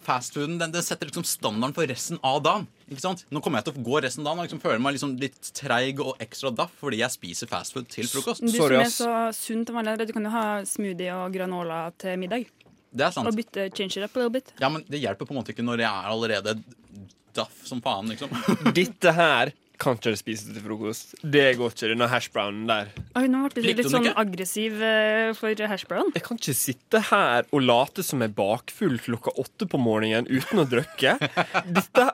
fastfooden den, den setter liksom standarden for resten av dagen. Ikke sant? Nå kommer jeg til å gå resten av dagen og liksom føler meg liksom litt treig og ekstra daff fordi jeg spiser fastfood til frokost. Du som er så sunn til vanlig, du kan jo ha smoothie og granola til middag. Det er sant. Og bytte change it up a little bit. Ja, men det hjelper på en måte ikke når jeg er allerede daff som faen, liksom. Dette her kan ikke spise det til frokost. Det går ikke, denne hashbrownen der. Oi, nå ble du litt, litt sånn ikke? aggressiv eh, for hashbrown. Jeg kan ikke sitte her og late som jeg er bakfull klokka åtte på morgenen uten å drikke. Dette,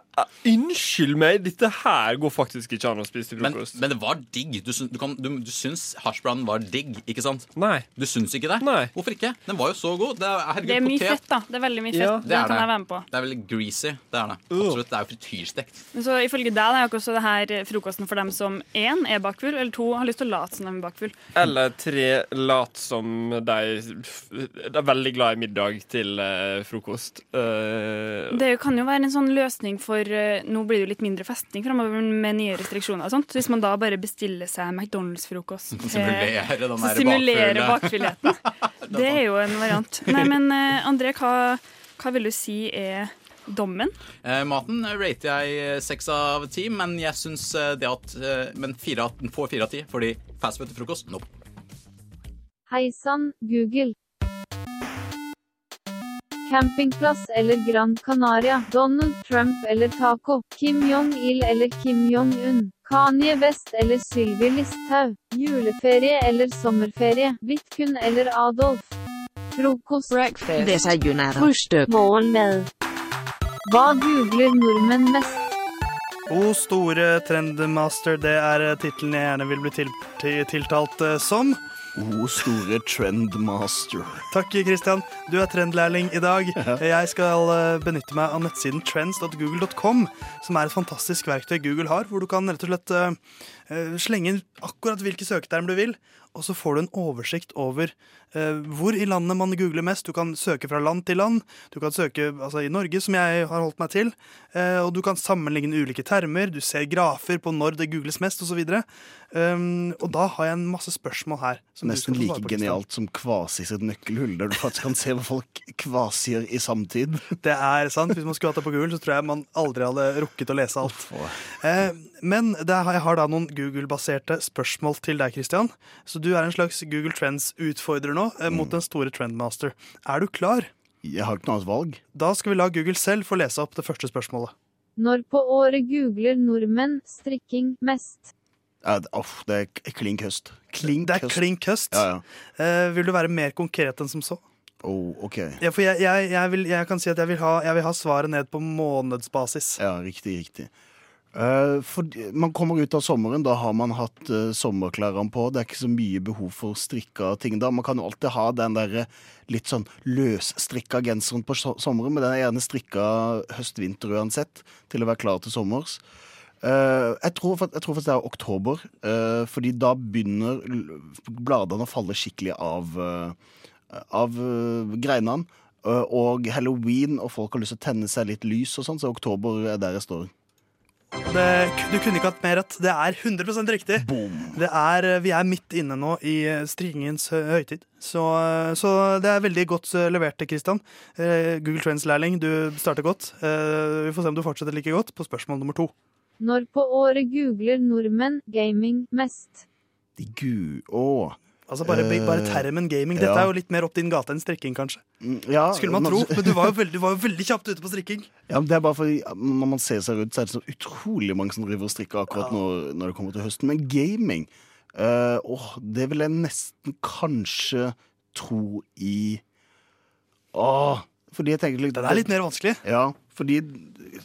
unnskyld meg, dette her går faktisk ikke an å spise til frokost. men det var digg. Du, du, kan, du, du syns hashbrownen var digg, ikke sant? Nei. Du syns ikke det? Nei. Hvorfor ikke? Den var jo så god. Det er, herregud, Det er mye potet. fett, da. Det er veldig mye fett. Ja, det, kan jeg være med på. Det er veldig greasy. Det er det. Absolutt. Det er jo frityrstekt. Men Så ifølge deg da, er jo ikke også det her frokosten for dem som én er bakfull, eller to har lyst til å late som de er bakfull. Eller tre lat som de, de er veldig glad i middag til eh, frokost. Uh, Det kan jo være en sånn løsning for uh, Nå blir det jo litt mindre festing fremover med nye restriksjoner og sånt. Hvis man da bare bestiller seg McDonald's-frokost Simulere den simulerer bakfullheten. Det er jo en variant. Nei, men uh, André, hva, hva vil du si er dommen? Eh, maten rater jeg seks av ti, men jeg syns eh, det at eh, Men fire får fire av ti, fordi fastfood til frokost nope. Hei sann, Google. Campingplass eller Gran Canaria, Donald Trump eller taco, Kim Jong-il eller Kim Jong-un, Kanye West eller Sylvi Listhaug, juleferie eller sommerferie, Vidkun eller Adolf. Frokost, breakfast, desayunado, frühstück, morgenmad. Hva googler nordmenn mest? O store trendmaster, det er tittelen jeg gjerne vil bli til, til, tiltalt eh, som. O store trendmaster. Takk, Christian. Du er trendlærling i dag. Jeg skal eh, benytte meg av nettsiden trends.google.com, som er et fantastisk verktøy Google har, hvor du kan rett og slett eh, eh, slenge inn akkurat hvilke søketerm du vil, og så får du en oversikt over eh, hvor i landet man googler mest. Du kan søke fra land til land. Du kan søke altså, i Norge, som jeg har holdt meg til. eh, og du kan sammenligne ulike termer. Du ser grafer på når det googles mest, osv. Um, og da har jeg en masse spørsmål her. som Nesten like genialt som Kvasi sitt nøkkelhull, der du faktisk kan se hva folk kvasier i samtid. Det er sant. Hvis man skulle hatt det på Google, så tror jeg man aldri hadde rukket å lese alt. Eh, men det, jeg har da noen Google-baserte spørsmål til deg, Christian. Så du er en slags Google Trends-utfordrer nå, eh, mot den store Trendmaster. Er du klar? Jeg har ikke noe annet valg. Da skal vi la Google selv få lese opp det første spørsmålet. Når på året googler nordmenn strikking mest? Ja, det- det er klink høst. Klink Det er klink høst. Ja, ja. Eh, vil du være mer konkret enn som så? Oh, ok. Ja, for jeg, jeg, jeg, vil, jeg kan si at jeg vil, ha, jeg vil ha svaret ned på månedsbasis. Ja, riktig, riktig. Eh, for man kommer ut av sommeren, da har man hatt uh, sommerklærne på. Det er ikke så mye behov for strikka ting da. Man kan jo alltid ha den der eh, litt sånn løsstrikka genseren på sommeren, men den er gjerne strikka høst-vinter uansett, til å være klar til sommers. Eh, jeg, tror, jeg tror faktisk det er oktober, eh, fordi da begynner bladene å falle skikkelig av, eh, av eh, greinene. Eh, og halloween, og folk har lyst til å tenne seg litt lys og sånn, så oktober er der jeg står. Det, du kunne ikke hatt mer rett. Det er 100% riktig. Det er, eh, vi er midt inne nå i stringens høytid. Så, eh, så det er veldig godt eh, levert, Kristian. Eh, Google Trends-lærling, du starter godt. Eh, Vi får se om du fortsetter like godt på spørsmål nummer to. Når på året googler nordmenn gaming mest? De gu... Å. Altså bare, bare termen gaming. Dette ja. er jo litt mer opp din gate enn strikking, kanskje. Ja, Skulle man tro, men du var veldig, du var jo veldig kjapt ute på strikking. Ja, men det er bare fordi Når man ser seg rundt, så er det så utrolig mange som driver og strikker akkurat når, når det kommer til høsten. Men gaming, uh, åh, det vil jeg nesten kanskje tro i Åh, fordi jeg tenker litt Den er litt mer vanskelig. Ja, Fordi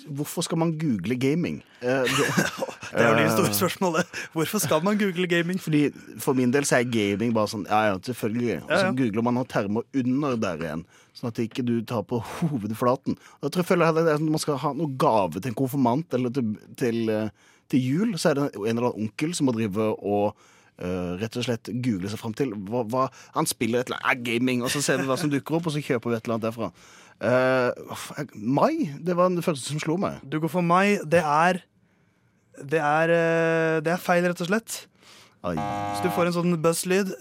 hvorfor skal man google gaming? Eh, det, er jo det store Eh, spørsmålet. Hvorfor skal man google gaming? Fordi For min del så er gaming bare sånn Ja, ja, selvfølgelig. Og så googler man noen termer under der igjen. Sånn at ikke du tar på hovedflaten. Da tror jeg føler er sånn at man skal ha noe gave til en konfirmant eller til, til, eh, til jul, så er det en eller annen onkel som må drive og Uh, rett og slett google seg fram til hva, hva Han spiller et eller annet gaming, og så ser vi hva som dukker opp, og så kjøper vi et eller annet derfra. Jeg- mai, det var det første som slo meg. Du går for mai. Det er Det er, eh, det er feil, rett og slett. Så du får en sånn buzz-lyd.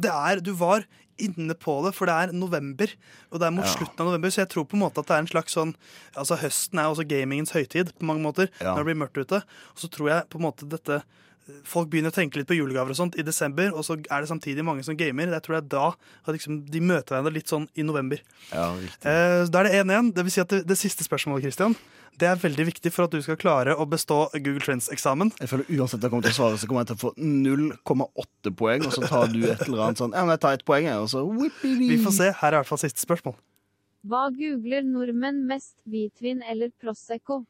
Det er Du var inne på det, for det er november. Og det er mot Ja. slutten av november, så jeg tror på en måte at det er en slags sånn Altså Høsten er også gamingens høytid på mange måter, Ja. når det blir mørkt ute. Og så tror jeg på en måte dette Folk begynner å tenke litt på julegaver og sånt i desember, og så er det samtidig mange som gamer. Jeg tror det er da at liksom, de møter hverandre litt sånn i november. Ja. Eh, Da er det 1-1. Det vil si at det, det siste spørsmålet Christian, det er veldig viktig for at du skal klare å bestå Google Trends-eksamen. Jeg føler Uansett jeg kommer til å svare, så kommer jeg til å få 0,8 poeng, og så tar du et eller annet sånn Ja, men jeg tar ett poeng, jeg, og så whippity. Vi får se. Her er i hvert fall siste spørsmål. Hva googler nordmenn mest, hvitvin eller prosecco?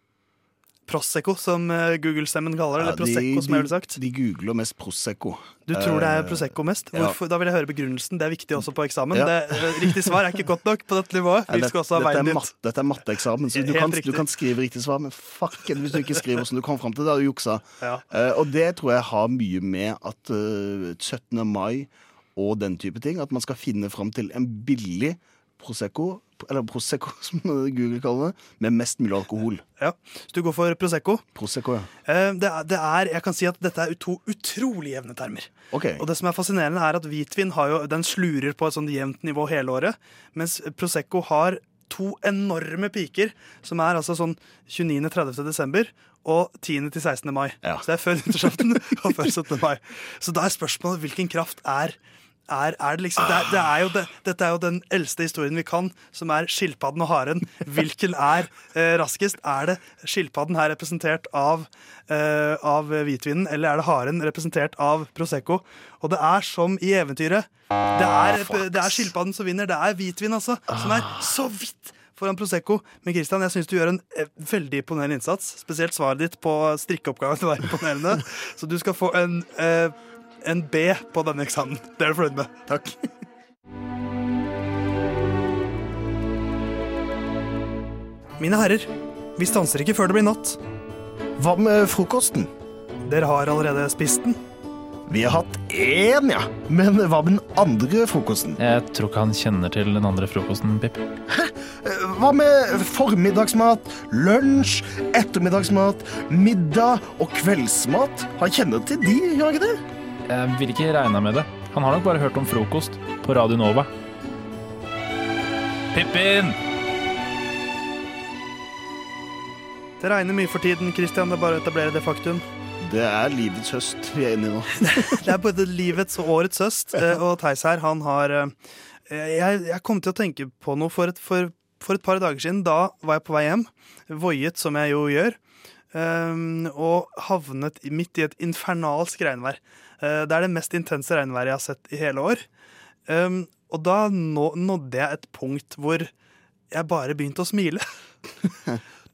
Prosecco, som eh, Google-stemmen kaller det. Ja, Eller Prosecco, som jeg ville sagt. De googler mest Prosecco. Du tror det er Eh, Prosecco mest? ja. Hvorfor? Da vil jeg høre begrunnelsen. Det er viktig også på eksamen. Ja. Det, eh, riktig svar er ikke godt nok på dette nivået. Vi det- skal også ha veien er dit. matte, dette er matteeksamen, så du kan, du kan skrive riktig svar, men fuck it, hvis du ikke skriver hvordan du kom fram til, da har du juksa. Og det tror jeg har mye med at eh, 17. mai og den type ting, at man skal finne fram til en billig Prosecco, eller Prosecco som Google kaller det, med mest mulig alkohol. Ja, Så du går for Prosecco? Prosecco, ja. Eh, Det er, det er, jeg kan si at dette er to utrolig jevne termer. Ok. Og det som er fascinerende er at hvitvin har jo, den slurer på et sånt jevnt nivå hele året, mens Prosecco har to enorme piker, som er altså sånn 29.-30. desember og 10. til 16. mai. Så det er før nyttårsaften og før 17. mai. Så da er spørsmålet hvilken kraft er er, er det liksom, det er, det er jo det, Dette er jo den eldste historien vi kan, som er skilpadden og haren. Hvilken er eh, raskest? Er det skilpadden her representert av, eh, av hvitvinen, eller er det haren representert av Prosecco? Og det er som i eventyret. Det er, det er skilpadden som vinner. Det er hvitvin, altså. Som er så vidt foran Prosecco. Men Christian, jeg syns du gjør en eh, veldig imponerende innsats. Spesielt svaret ditt på strikkeoppgaven var imponerende. Så du skal få en, eh, en B på denne eksamen. Det er du fornøyd med? Takk. Mine herrer, vi stanser ikke før det blir natt. Hva med frokosten? Dere har allerede spist den. Vi har hatt én, ja. Men hva med den andre frokosten? Jeg tror ikke han kjenner til den andre frokosten, Pip. Hæ? Hva med formiddagsmat, lunsj, ettermiddagsmat, middag og kveldsmat? Han kjenner til de, gjør han ikke det? Jeg vil ikke regne med det. Han har nok bare hørt om frokost på Radio Nova. Pippin! Det regner mye for tiden, Christian. Det er bare å etablere det faktum. Det er livets høst vi er inne i nå. Det er både livets og årets høst, eh, og Theis her, han har eh, jeg, jeg kom til å tenke på noe for et, for, for et par dager siden. Da var jeg på vei hjem, voiet som jeg jo gjør, eh, og havnet midt i et infernalsk regnvær. Eh, Det er det mest intense regnværet jeg har sett i hele år. Eh, Og da nådde jeg et punkt hvor jeg bare begynte å smile.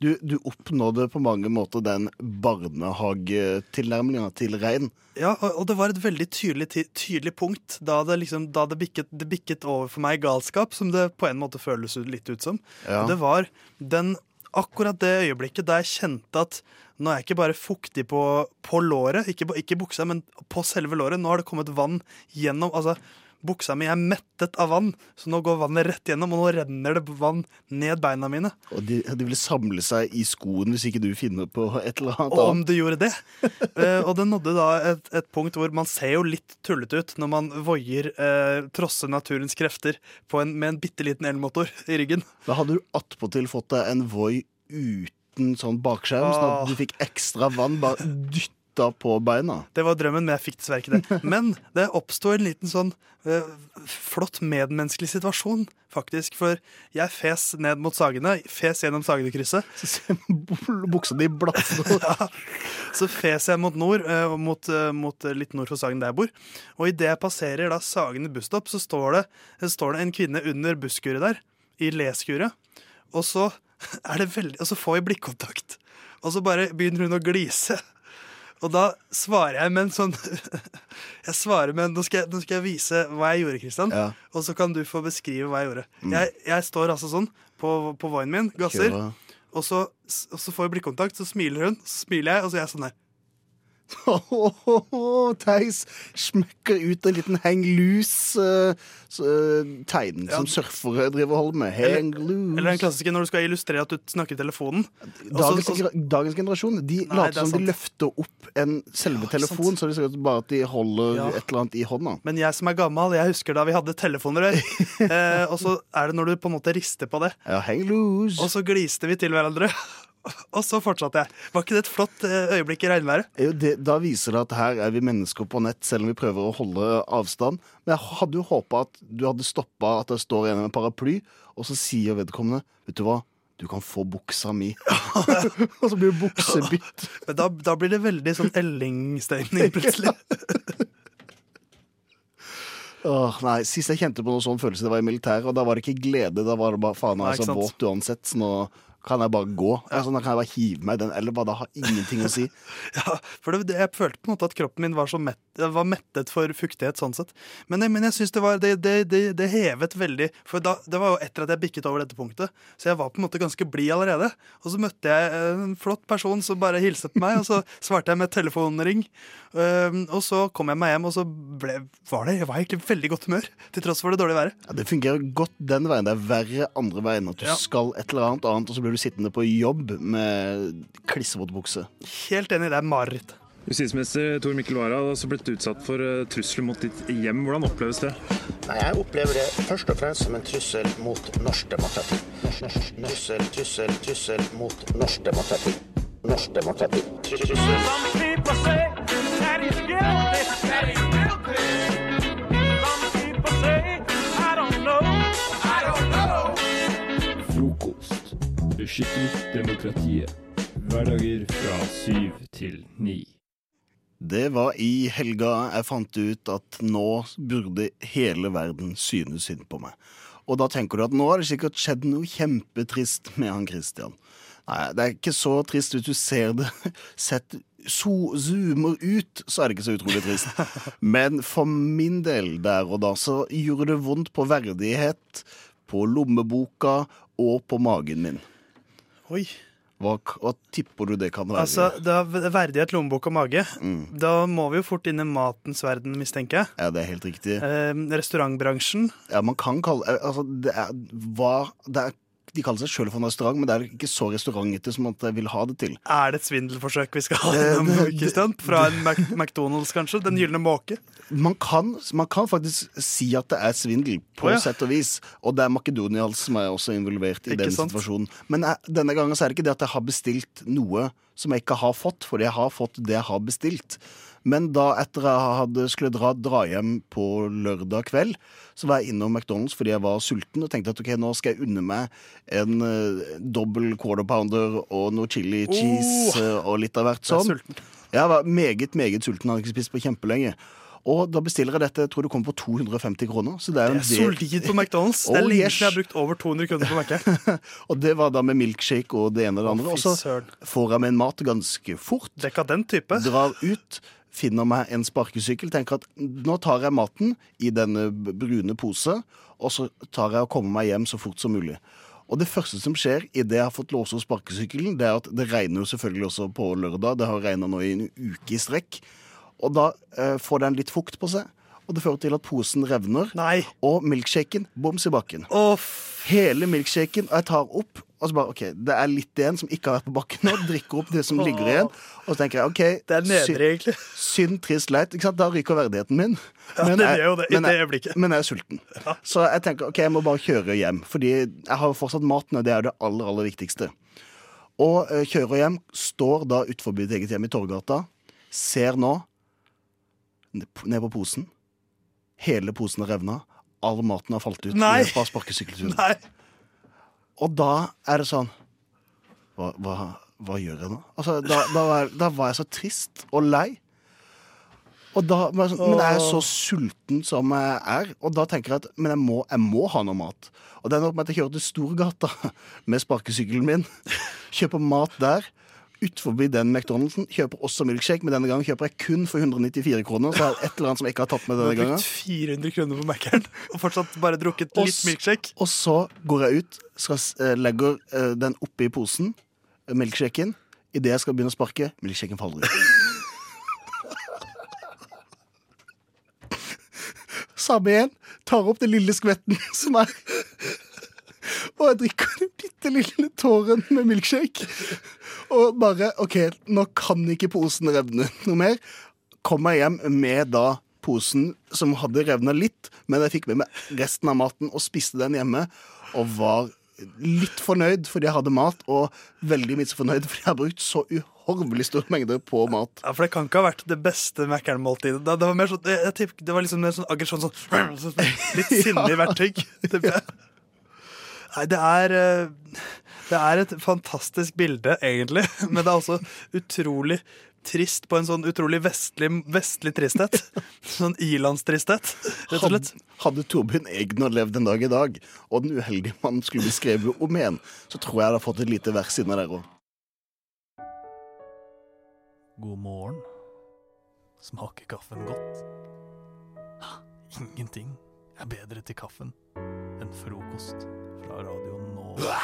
Du, du oppnådde på mange måter den barnehagetilnærminga til regn. Ja, og og det var et veldig tydelig, tydelig punkt da, det, liksom, da det, bikket, det bikket over for meg galskap, som det på en måte føles litt ut som. Ja. Det var den, akkurat det øyeblikket da jeg kjente at nå er jeg ikke bare fuktig på, på låret, ikke, ikke buksa, men på selve låret. Nå har det kommet vann gjennom altså, Buksa mi er mettet av vann, så nå går vannet rett gjennom, og nå renner det vann ned beina mine. Og de, de ville samle seg i skoen hvis ikke du finner på et eller annet. Og om du gjorde det. Eh, og det nådde da et, et punkt hvor man ser jo litt tullete ut når man voier eh, trosse naturens krefter på en, med en bitte liten elmotor i ryggen. Da hadde du attpåtil fått deg en Voi uten sånn bakskjerm, sånn at du fikk ekstra vann bare dytta på beina. Det var drømmen, men jeg fikk dessverre ikke det. Men det oppsto en liten sånn uh, flott medmenneskelig situasjon, faktisk. For jeg fes ned mot Sagene, fes gjennom Sagenekrysset. Buksa di blaffer. ja. Så fes jeg mot nord, uh, mot, uh, mot litt nord for Sagen der jeg bor. Og idet jeg passerer da Sagene busstopp, så står det, står det en kvinne under busskuret der, i leskuret. Og så er det veldig Og så får vi blikkontakt, og så bare begynner hun å glise. Og da svarer jeg med en sånn Jeg svarer med nå, skal jeg, nå skal jeg vise hva jeg gjorde, Kristian. Ja. Og så kan du få beskrive hva jeg gjorde. Mm. Jeg, jeg står altså sånn på, på voien min, gasser. Og så, og så får vi blikkontakt, så smiler hun, så smiler jeg, og så er jeg sånn her. Theis smekker ut en liten hang loose-tegn som surfere driver og holder med. Hang loose. Eller den klassiske når du skal illustrere at du snakker i telefonen. Dagens, Også, så- dagens generasjon De Nei, later som sant. de løfter opp en selve telefonen, så det ser ut bare at de holder Ja. et eller annet i hånda. Men jeg som er gammel, jeg husker da vi hadde telefoner eh, og så er det når du på en måte rister på det. Ja, hang loose. Og så gliste vi til hverandre. og så fortsatte jeg. Var ikke det et flott eh, øyeblikk i regnværet? Jo, det, da viser det at her er vi mennesker på nett, selv om vi prøver å holde avstand. Men jeg hadde jo håpa at du hadde stoppa at det står en med paraply, og så sier vedkommende Vet du hva, du kan få buksa mi. og så blir det buksebytt. Men da, da blir det veldig sånn Elling-stemning plutselig. Åh, nei, Sist jeg kjente på noe sånn følelse, det var i militæret, og da var det ikke glede. Da var det bare faen, altså, jeg så våt uansett, så nå kan jeg bare gå. Altså, da kan jeg bare hive meg i den, eller bare det har ingenting å si. Ja, for det, jeg følte på en måte at kroppen min var, så mett, var mettet for fuktighet sånn sett. Men, men jeg syns det var det, det, det, det hevet veldig For da, det var jo etter at jeg bikket over dette punktet, så jeg var på en måte ganske blid allerede. Og så møtte jeg en flott person som bare hilste på meg, og så svarte jeg med telefonring. Um, og så kom jeg meg hjem, og så ble, var det, jeg var egentlig veldig godt humør, til tross for det dårlige været. Ja, det fungerer godt den veien. Det er verre andre veien. At du Ja. skal et eller annet annet, og så blir du sittende på jobb med klissvåt bukse. Helt enig, det er mareritt. Justisminister Tor Mikkel Wara har også blitt utsatt for eh, trusler mot ditt hjem. Hvordan oppleves det? Nei, Jeg opplever det først og fremst som en trussel mot norsk demokrati. Trussel, trussel, trussel mot norsk demokrati. Norsk demokrati. Trussel. Beskytter demokratiet. Hverdager fra syv til ni. Det var i helga jeg fant ut at nå burde hele verden synes synd på meg. Og da tenker du at nå har det sikkert skjedd noe kjempetrist med han Christian. Nei, det er ikke så trist hvis du ser det sett so, zoomer ut, så er det ikke så utrolig trist. Men for min del der og da så gjorde det vondt på verdighet, på lommeboka og på magen min. Oi. Hva, hva tipper du det kan være? Altså, det er verdighet, lommebok og mage. Mm. Da må vi jo fort inn i matens verden, mistenker jeg. Ja, det er helt riktig. Eh, restaurantbransjen. Ja, man kan kalle eh, altså, det er, hva, det er, De kaller seg sjøl for en restaurant, men det er ikke så restaurantete som at jeg vil ha det til. Er det et svindelforsøk vi skal ha Det- gjennom, Kristian? Fra en Mac McDonald's, kanskje? Den gylne måke? Man kan, man kan faktisk si at det er svindel, på oh, ja. sett og vis. Og det er McDonald's som er også involvert i Ikke den sant? situasjonen. Men jeg, denne gangen så er det ikke det at jeg har bestilt noe som jeg ikke har fått, fordi jeg har fått det jeg har bestilt. Men da etter jeg hadde skulle dra, dra hjem på lørdag kveld, så var jeg innom McDonald's fordi jeg var sulten og tenkte at ok, nå skal jeg unne meg en uh, dobbel quarter pounder og noe chili cheese Oh! og litt av hvert er sånn. Jeg var meget, meget sulten, hadde ikke spist på kjempelenge. Og da bestiller jeg dette, jeg tror det kommer på 250 kroner. Så det er, Det er solid på McDonald's. Det er Oh, lenge yes. siden jeg har brukt over 200 kroner på Mac-en. Og det var da med milkshake og det ene og det andre. Og så får jeg meg en mat ganske fort. Dekadent type. Drar ut, finner meg en sparkesykkel, tenker at nå tar jeg maten i denne brune pose, og så tar jeg og kommer meg hjem så fort som mulig. Og det første som skjer idet jeg har fått låse opp sparkesykkelen, det er at det regner jo selvfølgelig også på lørdag. Det har regna nå i en uke i strekk. Og da eh, får den litt fukt på seg. Og det fører til at posen revner. Og milkshaken boms i bakken. Hele milkshaken. Og jeg tar opp, og så bare OK, det er litt igjen som ikke har vært på bakken nå. Drikker opp det som ligger igjen. Og så tenker jeg OK, Det er nedre, egentlig. synd, trist, leit. Ikke sant? Da ryker verdigheten min. Ja, det jeg- jo det men jeg-. Men jeg er sulten. Så jeg tenker OK, jeg må bare kjøre hjem. Fordi jeg har jo fortsatt maten, og det er jo det aller, aller viktigste. Og uh, kjører hjem, står da utenfor mitt eget hjem i Torgata, ser nå ned på posen. Hele posen er revna. All maten har falt ut Nei. fra sparkesykkelturen. Nei. Og da er det sånn Hva, hva, hva gjør jeg nå? Altså, da, da, var, da var jeg så trist og lei. Og da, men men jeg er så sulten som jeg er, og da tenker jeg at men jeg må, jeg må ha noe mat. Og det er nok med at jeg kjører til Storgata med sparkesykkelen min. Kjøper mat der. Ut forbi den McDonald'sen. Kjøper også milkshake, men denne gangen kjøper jeg kun for 194 kroner. Så er det et eller annet som jeg ikke har tatt med denne gangen. Du har brukt 400 kroner på Mækkern og fortsatt bare drukket litt og milkshake. Og så går jeg ut, skal, eh, legger eh, den oppi posen, eh, milkshaken. Idet jeg skal begynne å sparke, milkshaken faller ut. Samme igjen. Tar opp den lille skvetten som er Og jeg drikker den bitte lille tåren med milkshake. Og bare OK, nå kan ikke posen revne noe mer. Kom meg hjem med da posen som hadde revna litt, men jeg fikk med meg resten av maten og spiste den hjemme. Og var litt fornøyd fordi jeg hadde mat, og veldig misfornøyd fordi jeg har brukt så uhorvelig store mengder på mat. Ja, For det kan ikke ha vært det beste Mækkern-måltidet. Det, det var mer sånn, jeg, jeg det var liksom mer sånn aggresjon, sånn, sånn litt sinnelig verktøy. ja. Nei, det er eh, Det er et fantastisk bilde, egentlig, men det er også utrolig trist på en sånn utrolig vestlig, vestlig tristhet. Sånn ilandstristhet, rett og slett. Hadde, hadde Torbjørn Egner levd en dag i dag, og den uheldige mannen skulle bli skrevet om igjen, så tror jeg jeg hadde fått et lite vers inni der òg. God morgen. Smaker kaffen godt? Ingenting er bedre til kaffen frokost fra Radio Nova.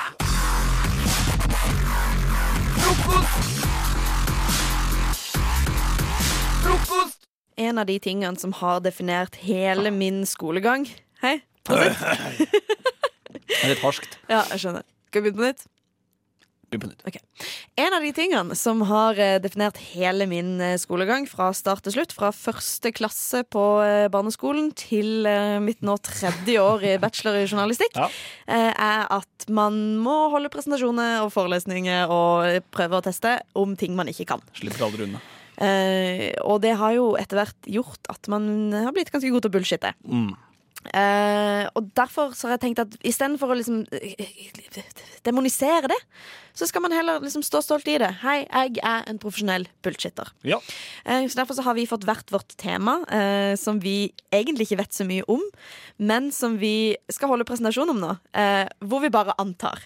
En av de tingene som har definert hele min skolegang Hei. Det er litt harskt. Ja, jeg skjønner. Skal vi begynne på nytt? Begynn på nytt. Ok. En av de tingene som har eh, definert hele min eh, skolegang fra start til slutt, fra første klasse på eh, barneskolen til mitt nå tredje år i bachelor i journalistikk, ja. er at man må holde presentasjoner og forelesninger og prøve å teste om ting man ikke kan. Slipper aldri unna. Og det har jo etter hvert gjort at man har blitt ganske god til å bullshitte. Mm. Eh, og derfor så har jeg tenkt at istedenfor å liksom eh, demonisere det, så skal man heller liksom stå stolt i det. Hei, jeg er en profesjonell bullshitter. Ja. Uh, så derfor så har vi fått hvert vårt tema, uh, som vi egentlig ikke vet så mye om, men som vi skal holde presentasjon om nå. Hvor vi bare antar.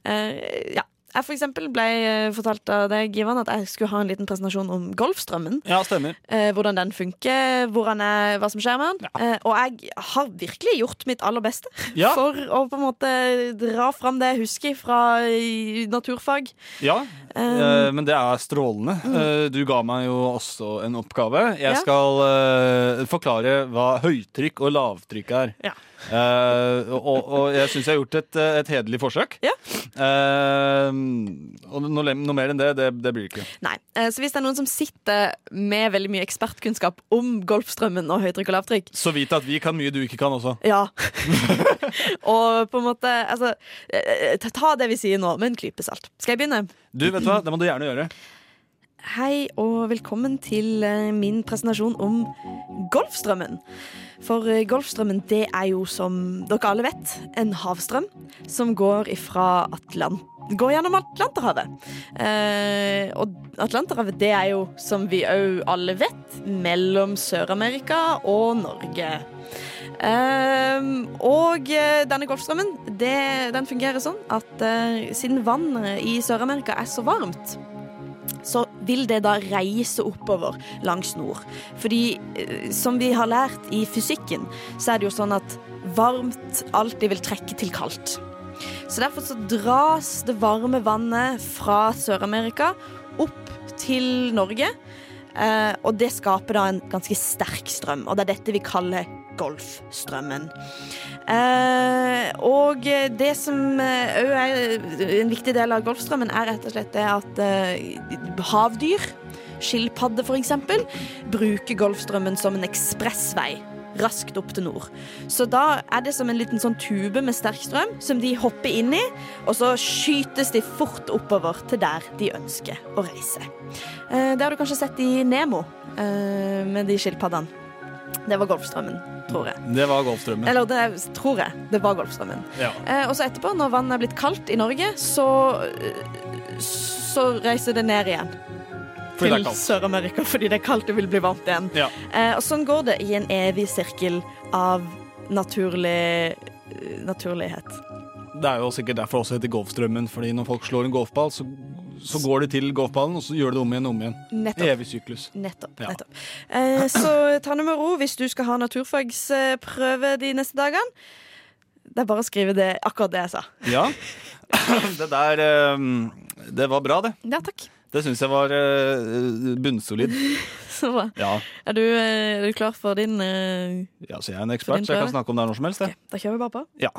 Ja. Jeg for eksempel ble eh, fortalt av deg, Ivan, at jeg skulle ha en liten presentasjon om Golfstrømmen. Ja, stemmer. Eh, hvordan den funker, hvor han er, hva som skjer med den. Eh, og jeg har virkelig gjort mitt aller beste Ja. for å på en måte dra fram det jeg husker fra eh, naturfag. Ja, eh, men det er strålende. Mm. du ga meg jo også en oppgave. Jeg Ja. skal eh, forklare hva høytrykk og lavtrykk er. Ja. Eh, og, og jeg syns jeg har gjort et, et hederlig forsøk. Eh, og noe, noe mer enn det, det, det blir det ikke. Nei, uh, Så hvis det er noen som sitter med veldig mye ekspertkunnskap om Golfstrømmen og høytrykk og lavtrykk, Så vit at vi kan mye du ikke kan også. ja Og på en måte altså, Ta det vi sier nå med en klype salt. Skal jeg begynne? Du, vet du hva? Det må du gjerne gjøre. Hei og velkommen til eh, min presentasjon om Golfstrømmen. For eh, Golfstrømmen det er jo, som dere alle vet, en havstrøm som går Atlant går gjennom Atlanterhavet. Eh, og Atlanterhavet det er jo, som vi òg alle vet, mellom Sør-Amerika og Norge. Eh, og eh, denne Golfstrømmen det, den fungerer sånn at eh, siden vannet i Sør-Amerika er så varmt, så vil det da reise oppover langs nord. Fordi eh, som vi har lært i fysikken, så er det jo sånn at varmt alltid vil trekke til kaldt. Så derfor så dras det varme vannet fra Sør-Amerika opp til Norge. Eh, og det skaper da en ganske sterk strøm, og det er dette vi kaller Golfstrømmen. Eh, og det som òg er en viktig del av Golfstrømmen, er rett og slett det at eh, havdyr, skilpadde f.eks., bruker Golfstrømmen som en ekspressvei raskt opp til nord. Så da er det som en liten sånn tube med sterk strøm som de hopper inn i, og så skytes de fort oppover til der de ønsker å reise. Eh, det har du kanskje sett i Nemo eh, med de skilpaddene. Det var Golfstrømmen, tror jeg. Det var Golfstrømmen. Eller det tror jeg. Det var Golfstrømmen. Ja. Eh, og så etterpå, når vannet er blitt kaldt i Norge, så, eh, så reiser det ned igjen Fordi til. Sør-Amerika fordi det er kaldt og vil bli varmt igjen. Ja. Eh, og sånn går det i en evig sirkel av naturlig naturlighet. Det er jo sikkert derfor også heter Golfstrømmen, fordi når folk slår en golfball, så, så går det til golfballen, og så gjør de det om igjen og om igjen. Nettopp. Evig syklus. Nettopp. Ja. nettopp. Eh, så ta det med ro hvis du skal ha naturfagsprøve de neste dagene. Det er bare å skrive det, akkurat det jeg sa. Ja. Det der eh, Det var bra, det. Ja, takk. Det syns jeg var eh, bunnsolid. Så bra. Ja. Er du, eh, er du klar for din eh, ja, så jeg er en ekspert, så jeg kan snakke om det når som helst. Okay. Da kjører vi bare på. Ja.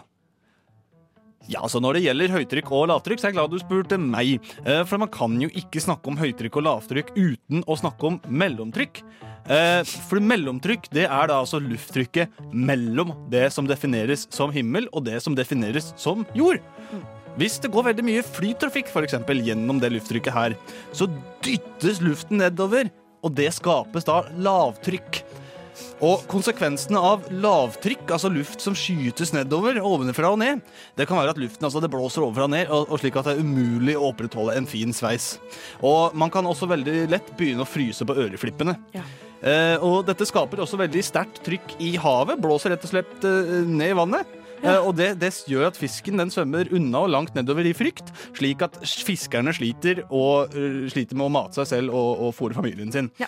Ja, så Når det gjelder høytrykk og lavtrykk, så er jeg glad du spurte meg. Eh, For man kan jo ikke snakke om høytrykk og lavtrykk uten å snakke om mellomtrykk. Eh, For mellomtrykk det er da altså lufttrykket mellom det som defineres som himmel, og det som defineres som jord. Hvis det går veldig mye flytrafikk for eksempel, gjennom det lufttrykket her, så dyttes luften nedover, og det skapes da lavtrykk. Og konsekvensene av lavtrykk, altså luft som skytes nedover, ovenfra og ned, det kan være at luften altså det blåser ovenfra og ned, og, og slik at det er umulig å opprettholde en fin sveis. Og man kan også veldig lett begynne å fryse på øreflippene. Eh, og dette skaper også veldig sterkt trykk i havet, blåser rett og slett eh, ned i vannet. Eh, og det, det gjør at fisken den svømmer unna og langt nedover i frykt, slik at fiskerne sliter, og, eh, sliter med å mate seg selv og, og fôre familien sin. Ja.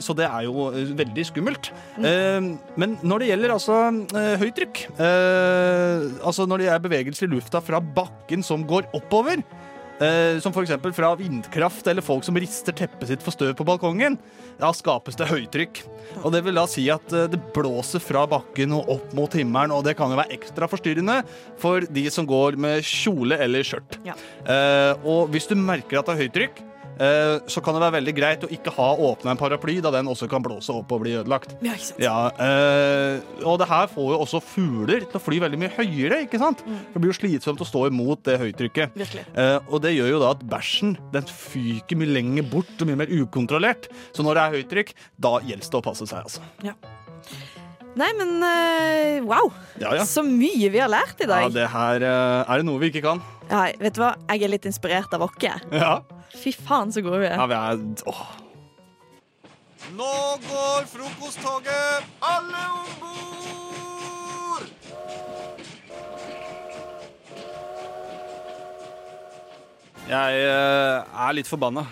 så det er jo eh, veldig skummelt. Eh, men når det gjelder altså høyt høytrykk, eh, altså når det er bevegelse i lufta fra bakken som går oppover, Eh, som f.eks. fra vindkraft eller folk som rister teppet sitt for støv på balkongen. Da skapes det høytrykk. Og Det vil da si at eh, det blåser fra bakken og opp mot himmelen, og det kan jo være ekstra forstyrrende for de som går med kjole eller skjørt. Eh, og hvis du merker at det er høytrykk, så kan det være veldig greit å ikke ha åpna en paraply, da den også kan blåse opp og bli ødelagt. Ja, ikke sant. Ja, eh, og det her får jo også fugler til å fly veldig mye høyere, ikke sant? Det blir jo slitsomt å stå imot det høytrykket. Virkelig. Eh, og det gjør jo da at bæsjen den fyker mye lenger bort og mye mer ukontrollert. Så når det er høytrykk, da gjelder det å passe seg, altså. Ja. Nei, men eh, wow! Ja, ja. Så mye vi har lært i dag. Ja, det her eh, Er det noe vi ikke kan? Ja, vet du hva? Jeg er litt inspirert av oss. Ja. Fy faen, så gode vi er. ja vi er åh. Nå går frokosttoget! Alle om bord! Jeg eh, er litt forbanna.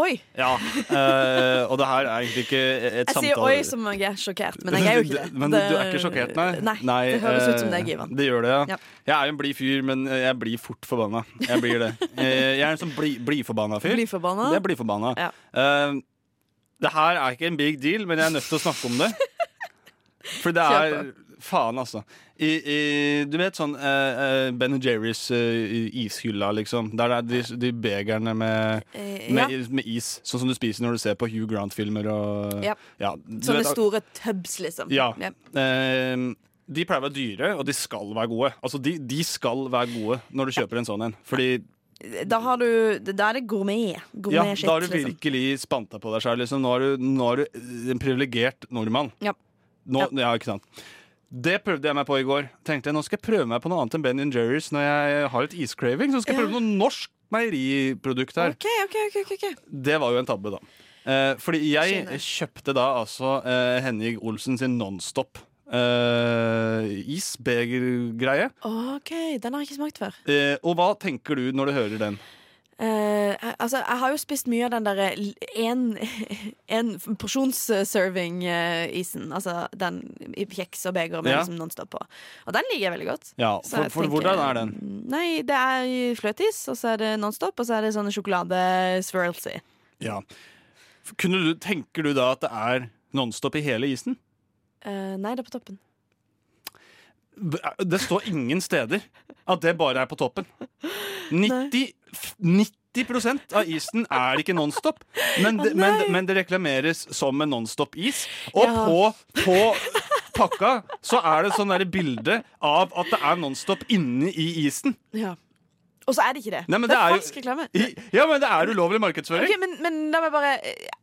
Oi! Ja. uh, og det her er egentlig ikke et Jeg samtale... sier oi som om jeg er sjokkert, men jeg er jo ikke det. Men du er ikke sjokkert, nei? Nei, det høres ut som eh, deg, Ivan. Det gjør det, ja. Ja. Jeg er jo en blid fyr, men jeg blir fort forbanna. Jeg blir det. Eh, Jeg er en sånn bli- fyr. Blidforbanna? Det er blidforbanna. Ja. Uh, det her er ikke en big deal, men jeg er nødt til å snakke om det. For det er Faen, altså. I, i, du vet sånn uh, Ben Jerrys uh, ishylla, liksom. Der det er de, de begerne med, med, ja. med is. Sånn som du spiser når du ser på Hugh Grant-filmer Ja. ja, Sånne vet- store tubs, liksom. ja. Ja. Eh, de pleier å være dyre, og de skal være gode. Altså, de, de skal være gode når du kjøper en sånn en. Fordi Da, har du, da er det gourmet. ja, shit, da har du liksom. virkelig spanta på deg sjøl. Liksom. Nå, er du- nå er du en privilegert nordmann. Ja. Nå, ja. ikke sant. Det prøvde jeg meg på i går. Tenkte jeg, Nå skal jeg prøve meg på noe annet enn Ben Jerry's når jeg har et iscraving. Så skal jeg prøve noe norsk meieriprodukt her. Okay, okay, okay, ok, ok. Det var jo en tabbe, da. Eh, fordi jeg Skjønner. kjøpte da altså eh, Henning Olsen sin Nonstop eh, isbegergreie. OK, den har jeg ikke smakt før. Eh, og hva tenker du når du hører den? Eh, altså, jeg har jo spist mye av den derre en, en porsjonsserving-isen. altså den i kjeks og beger med Ja. liksom Nonstop på. Og den liker jeg veldig godt. Ja, for, for tenker- hvordan er den? Nei, det er fløteis, og så er det Nonstop, og så er det sånne sjokolade-swirls i. Ja. Du, tenker du da at det er Nonstop i hele isen? Uh, nei, det er på toppen. Det står ingen steder at det bare er på toppen. 90, 90% av isen er ikke Nonstop, men, det- men, men det reklameres som en Nonstop-is. Og Ja. på, på pakka så er det sånn bilde av at det er Nonstop inni i isen. Ja. Og så er det ikke det. Nei, men det er det er falsk reklame. Ja, men det er ulovlig markedsføring. Okay, men, men la meg bare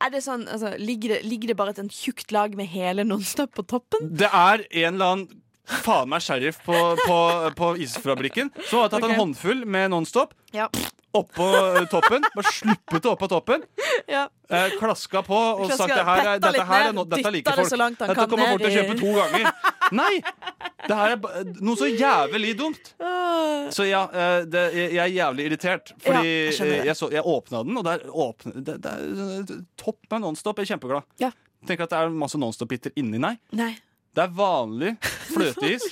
Er det sånn, altså, ligger, det, ligger det bare et tjukt lag med hele Nonstop på toppen? Det er en eller annen faen meg sheriff på, på, på isfabrikken som har tatt okay. en håndfull med Nonstop. Ja. oppå eh, toppen. Bare sluppet det opp på toppen. Ja. Eh, klaska på og Klaska, sagt det her, er- dette her er no, dette liker folk. så Dette kommer kommer folk til å kjøpe to ganger. Nei! Det her er noe så jævlig dumt. Så ja, eh, det, jeg jeg er jævlig irritert. Fordi Ja, jeg jeg, så, jeg åpna den, og der åpne, det, det er eh, topp med Nonstop. Jeg er kjempeglad. Ja. Tenk at det er masse Nonstop-biter inni. Nei. Nei. Det er vanlig fløteis.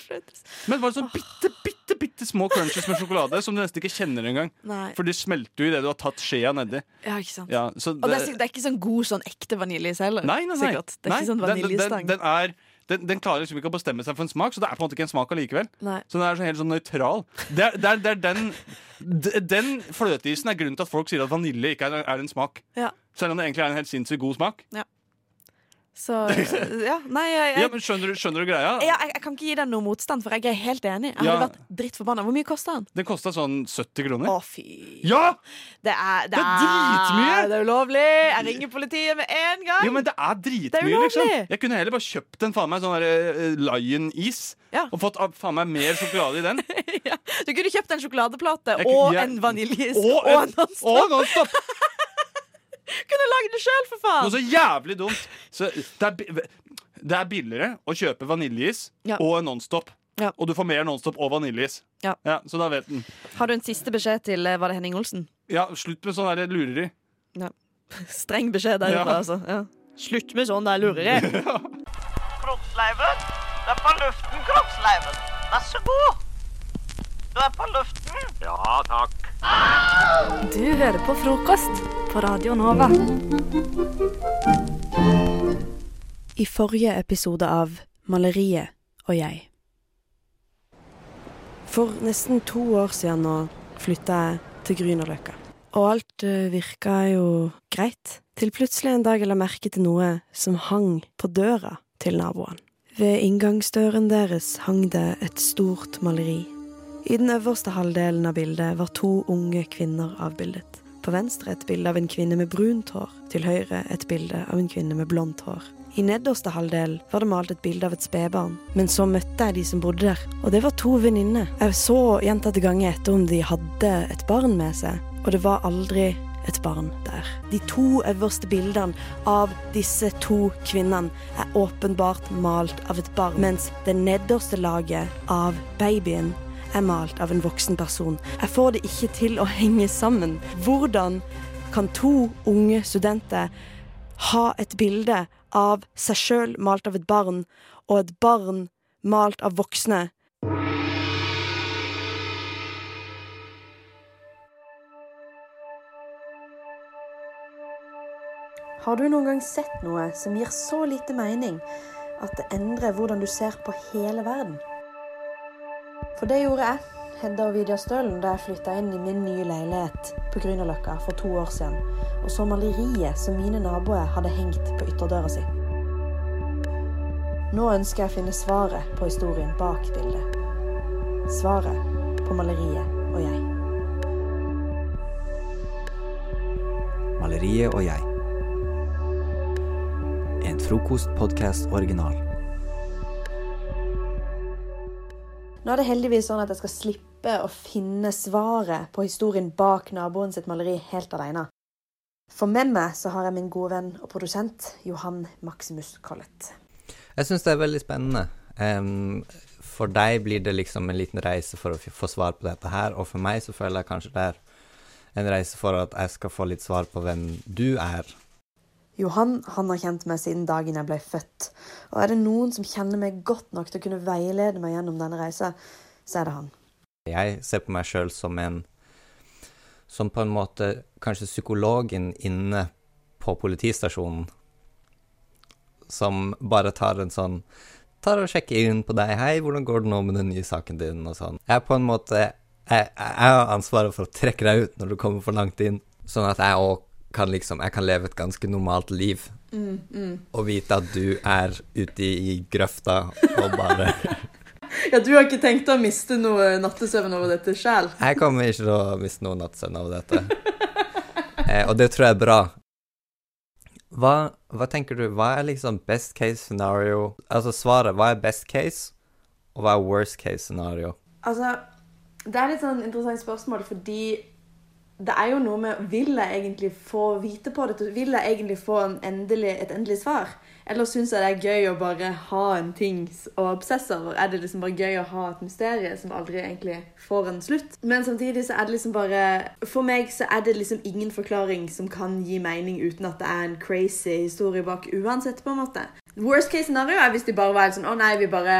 Men bare sånn bitte, bitte, bitte små crunches med sjokolade som du nesten ikke kjenner engang. For de smelter jo idet du har tatt skjea nedi. Ja, ikke sant. Ja, så Og det er, det er ikke sånn god sånn ekte vaniljeis heller. Nei, nei, nei. Sikkert. Det er Nei, ikke sånn den- den- vaniljestang. Den, den, er, den, den klarer liksom ikke å bestemme seg for en smak, så det er på en måte ikke en smak allikevel. Nei. Så den er så helt sånn nøytral. Det er, det er, det er den, den fløteisen er grunnen til at folk sier at vanilje ikke er, er en smak. Ja. Selv om det egentlig er en helt sinnssykt god smak. Ja. Så ja, nei, jeg, jeg, Ja, men skjønner, du, skjønner du greia? ja, jeg, jeg kan ikke gi den noe motstand, for jeg er helt enig. Jeg Ja. hadde vært drittforbanna. Hvor mye kosta den? Den kosta sånn 70 kroner. Å, fy. Ja! Det er, Det er dritmye! Det er ulovlig! Jeg ringer politiet med en gang! Jo, men det er Det dritmye, liksom. Jeg kunne heller bare kjøpt en faen meg sånn der, eh, Lion-is. Og fått ah, faen meg mer sjokolade i den. Du kunne kjøpt en sjokoladeplate og en vaniljeis Og og en- en Nonstop. og Nonstop. kunne lagd det sjøl, for faen! Noe så jævlig dumt. Så det, er, det er billigere å kjøpe vaniljeis Ja. og en Nonstop. Ja. Og du får mer Nonstop og vaniljeis. Ja. så da vet den. Har du en siste beskjed til eh, Var det Henning Olsen? Ja, slutt med sånn der lureri. Ja. Streng beskjed derfra, Ja. altså. Ja. Slutt med sånn der lureri. Kroppsleiven, Det er på luften, Kroppsleiven. Vær så god. Du er på luften. Ja, takk. Du hører på frokost på Radio Nova. I forrige episode av Maleriet og jeg. For nesten to år siden nå flytta jeg til Grünerløkka. Og alt eh, virka jo greit, til plutselig en dag jeg la merke til noe som hang på døra til naboene. Ved inngangsdøren deres hang det et stort maleri. I den øverste halvdelen av bildet var to unge kvinner avbildet. På venstre et bilde av en kvinne med brunt hår, til høyre et bilde av en kvinne med blondt hår. I nederste halvdel var det malt et bilde av et spedbarn, men så møtte jeg de som bodde der, og det var to venninner. Jeg så gjentatte ganger etter om de hadde et barn med seg, og det var aldri et barn der. De to øverste bildene av disse to kvinnene er åpenbart malt av et barn, mens det nederste laget av babyen er malt av en voksen person. Jeg får det ikke til å henge sammen. Hvordan kan to unge studenter ha et bilde av seg sjøl malt av et barn, og et barn malt av voksne? Har du noen gang sett noe som gir så lite mening at det endrer hvordan du ser på hele verden? For det gjorde jeg, Hedda og Vidja Stølen, da jeg flytta inn i min nye leilighet på Grünerløkka for to år siden, og så maleriet som mine naboer hadde hengt på ytterdøra si. Nå ønsker jeg å finne svaret på historien bak bildet. Svaret på maleriet og jeg. Maleriet og jeg. En frokostpodkast-original. Nå er det heldigvis sånn at jeg skal slippe å finne svaret på historien bak naboen sitt maleri helt alene. For med meg så har jeg min gode venn og produsent Johan Maximus Collett. Jeg syns det er veldig spennende. Um, for deg blir det liksom en liten reise for å få svar på dette her, og for meg så føler jeg kanskje det er en reise for at jeg skal få litt svar på hvem du er. Johan han har kjent meg siden dagen jeg ble født. Og er det noen som kjenner meg godt nok til å kunne veilede meg gjennom denne reisa, så er det han. Jeg ser på meg sjøl som en Som på en måte kanskje psykologen inne på politistasjonen. Som bare tar en sånn Tar og sjekker inn på deg. 'Hei, hvordan går det nå med den nye saken din?' og sånn. Jeg er på en måte Jeg, jeg har ansvaret for å trekke deg ut når du kommer for langt inn, sånn at jeg òg kan liksom Jeg kan leve et ganske normalt liv. Mm, mm. Og vite at du er ute i grøfta og bare Ja, Du har ikke tenkt å miste noe nattesøvn over dette sjæl? Jeg kommer ikke til å miste noe nattesøvn over dette. Eh, og det tror jeg er bra. Hva, hva tenker du, hva er liksom best case scenario? Altså svaret, hva er best case, og hva er worst case scenario? Altså, det er litt sånn interessant spørsmål, fordi det er jo noe med Vil jeg egentlig få vite på dette? Vil jeg egentlig få en endelig, et endelig svar? Eller syns jeg det er gøy å bare ha en ting å obsesse over? Er det liksom bare gøy å ha et mysterium som aldri egentlig får en slutt? Men samtidig så er det liksom bare For meg så er det liksom ingen forklaring som kan gi mening uten at det er en crazy historie bak uansett, på en måte. Worst case scenario er hvis de bare var helt sånn Å nei, vi bare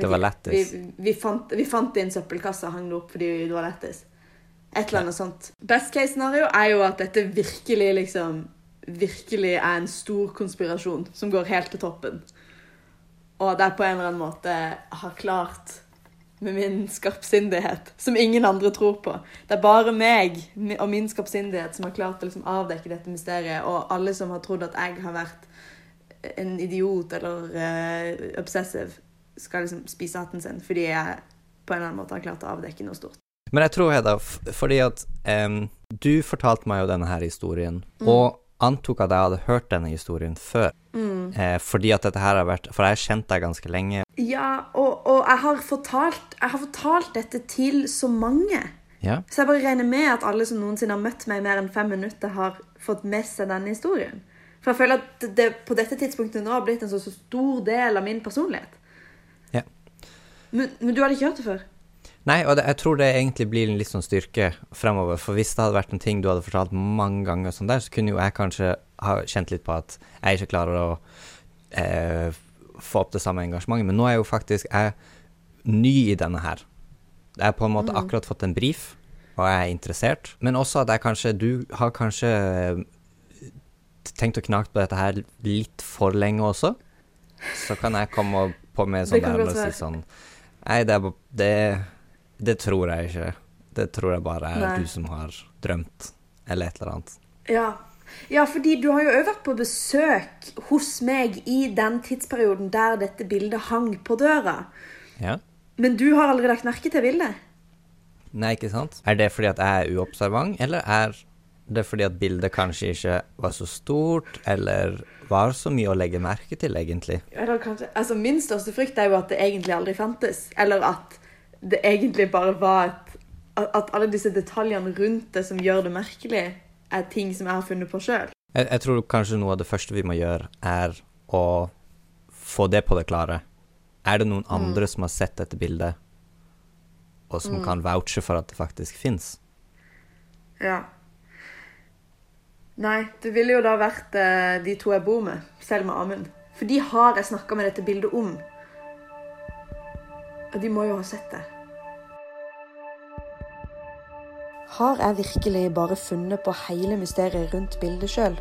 Det var lettest. Vi, vi, fant, vi fant det i en søppelkasse og hang det opp fordi det var lettest. Et eller annet sånt. Best case scenario er jo at dette virkelig liksom Virkelig er en stor konspirasjon som går helt til toppen. Og at jeg på en eller annen måte har klart med min skarpsindighet, som ingen andre tror på. Det er bare meg og min skarpsindighet som har klart å liksom avdekke dette mysteriet, og alle som har trodd at jeg har vært en idiot eller uh, obsessive, skal liksom spise hatten sin fordi jeg på en eller annen måte har klart å avdekke noe stort. Men jeg tror, Hedda, fordi at um, du fortalte meg jo denne her historien, Mm. og antok at jeg hadde hørt denne historien før. Mm. Eh, fordi at dette her har vært For jeg har kjent deg ganske lenge. Ja, og, og jeg, har fortalt, jeg har fortalt dette til så mange. Ja. Så jeg bare regner med at alle som noensinne har møtt meg i mer enn fem minutter, har fått med seg denne historien. For jeg føler at det på dette tidspunktet nå har blitt en så, så stor del av min personlighet. Men, men du hadde ikke hørt det før? Nei, og det, jeg tror det egentlig blir en litt sånn styrke fremover. For hvis det hadde vært en ting du hadde fortalt mange ganger, sånn der, så kunne jo jeg kanskje ha kjent litt på at jeg ikke klarer å eh, få opp det samme engasjementet. Men nå er jeg jo faktisk jeg ny i denne her. Jeg har på en måte Mm. akkurat fått en brief, og jeg er interessert. Men også at jeg kanskje Du har kanskje eh, tenkt å knake på dette her litt for lenge også. Så kan jeg komme på med sånn der og si sånn Nei, det, er det, det tror jeg ikke. Det tror jeg bare er Nei. du som har drømt, eller et eller annet. Ja. ja, fordi du har jo òg vært på besøk hos meg i den tidsperioden der dette bildet hang på døra. Ja. Men du har aldri lagt merke til bildet? Nei, ikke sant? Er det fordi at jeg er uobservant, eller er det fordi at bildet kanskje ikke var så stort, eller var så mye å legge merke til, egentlig? Eller kanskje, altså Min største frykt er jo at det egentlig aldri fantes. Eller at det egentlig bare var et at alle disse detaljene rundt det som gjør det merkelig, er ting som jeg har funnet på sjøl. Jeg, jeg tror kanskje noe av det første vi må gjøre, er å få det på det klare. Er det noen Mm. andre som har sett dette bildet, og som Mm. kan vouche for at det faktisk fins? Ja. Nei, det ville jo da vært eh, de to jeg bor med, Selma og Amund. For de har jeg snakka med dette bildet om. Og de må jo ha sett det. Har jeg virkelig bare funnet på hele mysteriet rundt bildet sjøl?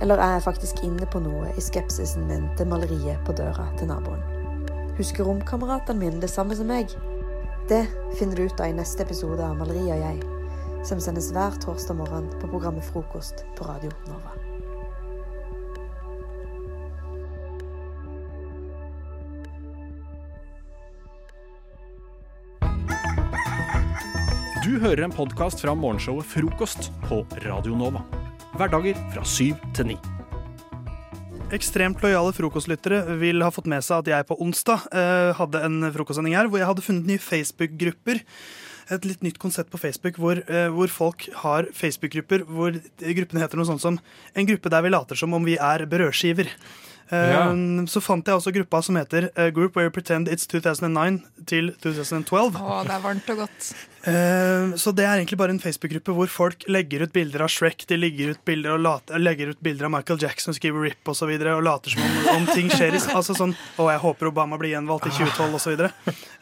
Eller er jeg faktisk inne på noe i skepsisen min til maleriet på døra til naboen? Husker romkameratene mine det samme som meg? Det finner du ut av i neste episode av Maleri og jeg, som sendes hver torsdag morgen på programmet Frokost på Radio Nova. Du hører en podkast fra morgenshowet Frokost på Radio Nova. Hverdager fra syv til ni. Ekstremt lojale frokostlyttere vil ha fått med seg at jeg på onsdag eh, hadde en frokostsending her hvor jeg hadde funnet nye Facebook-grupper. Et litt nytt konsept på Facebook hvor, eh, hvor folk har Facebook-grupper hvor gruppene heter noe sånt som En gruppe der vi later som om vi er brødskiver. Eh, Ja. Så fant jeg også gruppa som heter eh, Group Where You Pretend It's 2009 til 2012. Å, det er varmt og godt. Eh, Så det er egentlig bare en Facebook-gruppe hvor folk legger ut bilder av Shrek, de legger ut bilder, later, legger ut bilder av Michael Jackson, skriver RIP osv. Og, så videre, og later som om, om ting skjer Altså sånn Å, jeg håper Obama blir gjenvalgt i 2012 osv.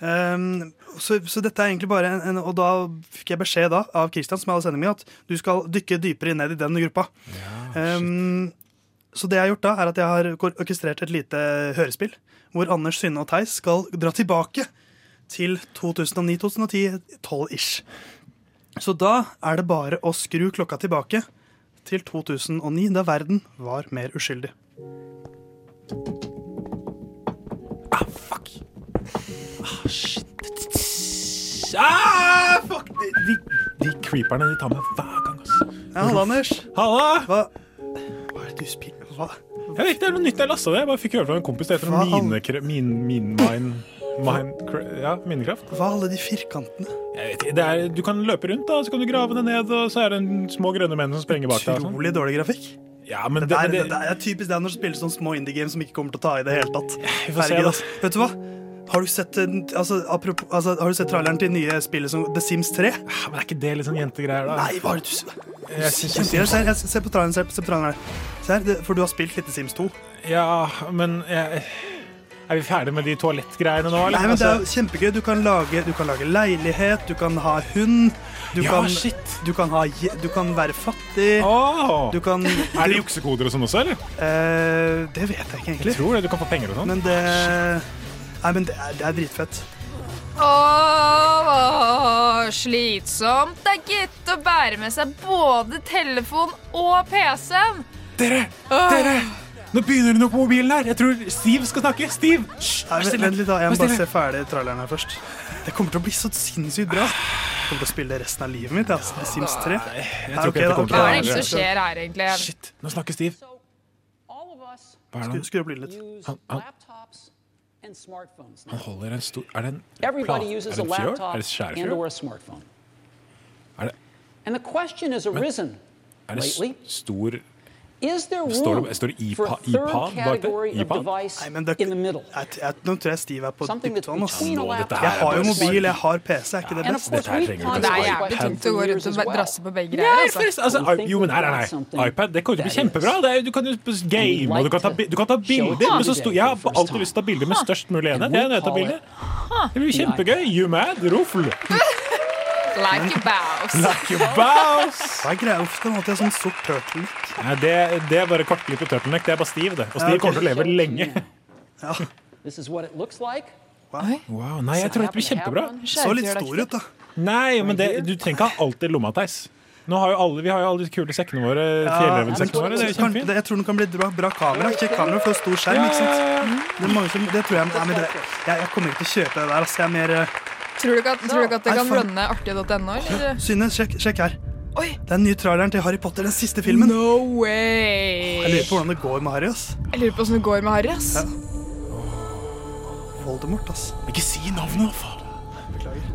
Um, så, så dette er egentlig bare en, en Og da fikk jeg beskjed da av Christian som jeg hadde sending med, at du skal dykke dypere ned i den gruppa. Um, så det jeg har gjort da, er at jeg har orkestrert et lite hørespill hvor Anders, Synne og Theis skal dra tilbake til 2009-2010, 12-ish. Så da er det bare å skru klokka tilbake til 2009, da verden var mer uskyldig. Ah, fuck! Ah, shit De, de, de creeperne de tar meg hver gang. altså. Ja, Halla, Anders. Halla! Hva, hva er det du spiller Hva? Jeg vet ikke, Det er noe nytt jeg lasta ned. Jeg bare fikk høre fra en kompis. Det heter Mine... Min, min, Minmine Minecraft, ja, Minecraft. Hva er alle de firkantene? Jeg vet ikke, det er, Du kan løpe rundt, da, så kan du grave det ned, og så er det en små grønne menn som sprenger bak deg. Utrolig sånn. Utrolig dårlig grafikk. Ja, men det, det- er, det- det er typisk det er når du spiller sånne små indie games som ikke kommer til å ta i det hele tatt. Herregud, da. Vet du hva? Har du sett, altså, apropos, altså, har du sett traileren til nye spillet som The Sims 3? Men er ikke det litt sånn jentegreier, da? Nei, hva er det du synes- Se, se på traileren. Se, på traileren her. Se her, for du har spilt litt Sims 2. Ja, men jeg, Er vi ferdige med de toalettgreiene nå, eller? Nei, men Det er Altså, kjempegøy. Du kan lage, du kan lage leilighet, du kan ha hund. Du, Ja, kan, shit. du, kan ha, du kan være fattig. Oh. Du kan Er det juksekoder og sånn også, eller? Uh, det vet jeg ikke egentlig. Jeg tror det, du kan få penger og sånn. Men det Nei, men det er, det er dritfett. Åh, slitsomt. Det er gitt å bære med seg både telefon og PC-en. Dere! Dere! Nå begynner det noe på mobilen her. Jeg tror Steve skal snakke. Steve! Hysj, Nei, vent, litt da, Jeg må bare se ferdig traileren her først. Det kommer til å bli så sinnssykt bra. Jeg kommer til å spille resten av livet mitt. Altså. The Sims 3. jeg tror Ja, ikke ok, da, å Hva er det som skjer her, egentlig? Shit, nå snakker Steve. Hva er det han Skru opp lyden litt. Han, han, han holder en stor Er det en Everybody er det en fjør? Er det smartphone. Er det, And the question has arisen er det stor Står det, står det for a iPad, iPad bak det? category iPad? Nei, men det, in the middle? jeg, jeg, nå tror jeg Steve er på Something that's dypt vann. Jeg har jo mobil, jeg har PC. Er ikke det best? Dette her Det er jævlig tungt å gå rundt og drasse på begge greier. Altså. altså, jo, men nei, nei, nei. iPad det kommer til å bli kjempebra. Det er, du kan jo game, og du kan ta, du kan ta bilder. jeg har alltid lyst til å ta bilder med størst mulig enhet. Er bilder. Det blir kjempegøy. You mad? Ruffel. Like a bouse. Like bows. Hva er greia? ofte, han alltid ha sånn sort turtleneck? Nei, det, det er bare kortklippet turtleneck. Det er bare Steve, det. Og Steve Ja, kommer til å leve lenge. This is what it looks like. Wow, nei, jeg tror dette blir kjempebra. Så litt stor ut, da. Nei, men det, du trenger ikke ha alltid lommeteis. Nå har jo alle, vi har jo alle de kule sekkene våre. Fjellrevensekkene våre. Det er kjempefint. jeg tror den kan bli bra, bra kamera. Kjekk kamera for stor skjerm. ikke sant? Det, er mange som, det tror jeg, nei, men det, jeg, jeg kommer ikke til å kjøpe det der. Altså, jeg er mer eh, Tror du ikke at, tror du ikke at det kan runne artig.no? eller? Synne, sjekk, sjekk her. Det er den nye traileren til Harry Potter, den siste filmen. No way! Jeg lurer på hvordan det går med Harry. ass. Jeg lurer på hvordan det går med Harry. ass. Voldemort, ass. Ikke si navnet, faen. Beklager.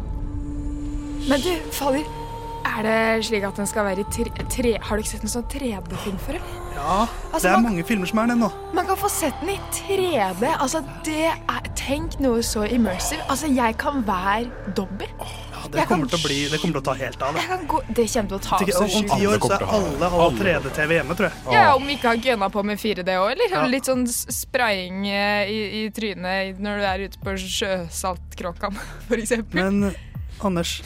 Men du, fader. Er det slik at den skal være i tre... tre har du ikke sett en sånn 3D-film før, eller? Ja, Altså, det er man- mange filmer som er det nå. Man kan få sett den i 3D. Altså, det er Tenk noe så immersive. Altså, jeg kan være Dobby. Ja, Jeg det, kan- kommer til å bli, det kommer til å ta helt av. Det. Jeg kan gå, det kommer til å ta av så om sjukt. ti år så er alle har 3D-TV hjemme, tror jeg. Ja, Om vi ikke har gønna på med 4D òg, eller? Ja. Litt sånn spraying eh, i, i trynet når du er ute på Sjøsaltkråkan, for eksempel. Men Anders,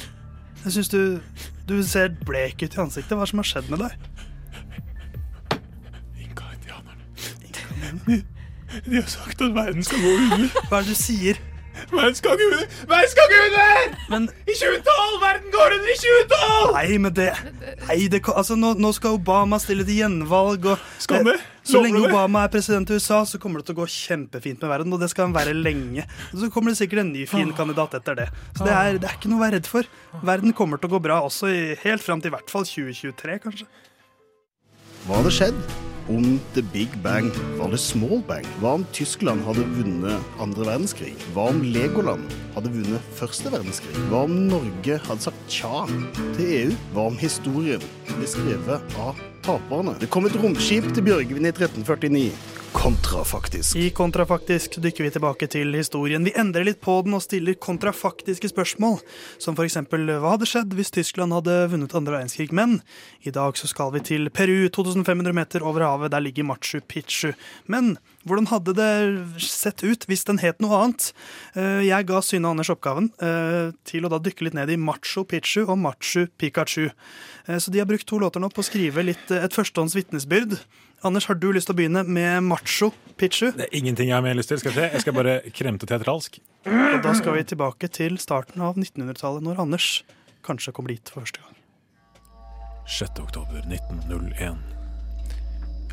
jeg syns du, du ser blek ut i ansiktet. Hva er som har skjedd med deg? Inka-indianerne. De har sagt at verden skal gå under. Hva er det du sier? Verden skal gå under! Verden skal gå under! Men I 2012! Verden går under i 2012! Nei, men det, nei, det altså, nå, nå skal Obama stille til gjenvalg. Og Skal det? Så lenge? Obama er president i USA, så kommer det til å gå kjempefint med verden. Og det skal han være lenge. Og så kommer det sikkert en ny fin kandidat etter det. Så det er, det er ikke noe å være redd for. Verden kommer til å gå bra også i, helt fram til i hvert fall 2023, kanskje. Hva hadde skjedd om The Big Bang var det Small Bang? Hva om Tyskland hadde vunnet andre verdenskrig? Hva om Legoland hadde vunnet første verdenskrig? Hva om Norge hadde sagt tja til EU? Hva om historien ble skrevet av taperne? Det kom et romskip til Bjørgvin i 1349. Kontrafaktisk. I Kontrafaktisk dykker vi tilbake til historien. Vi endrer litt på den og stiller kontrafaktiske spørsmål. Som eksempel hva hadde skjedd hvis Tyskland hadde vunnet andre verdenskrig? Men i dag så skal vi til Peru, 2500 meter over havet. Der ligger Machu Picchu. Men hvordan hadde det sett ut hvis den het noe annet? Eh, Jeg ga Synne Anders oppgaven eh, til å da dykke litt ned i Machu Picchu og Machu Pikachu. Eh, Så de har brukt to låter nå på å skrive litt et førstehånds vitnesbyrd. Anders, har du lyst til å begynne med macho Pichu? Det er ingenting jeg har mer lyst til. Skal jeg, se. Jeg skal bare kremte teatralsk. Og da skal vi tilbake til starten av 1900-tallet, når Anders kanskje kom dit for første gang. 6. oktober 1901.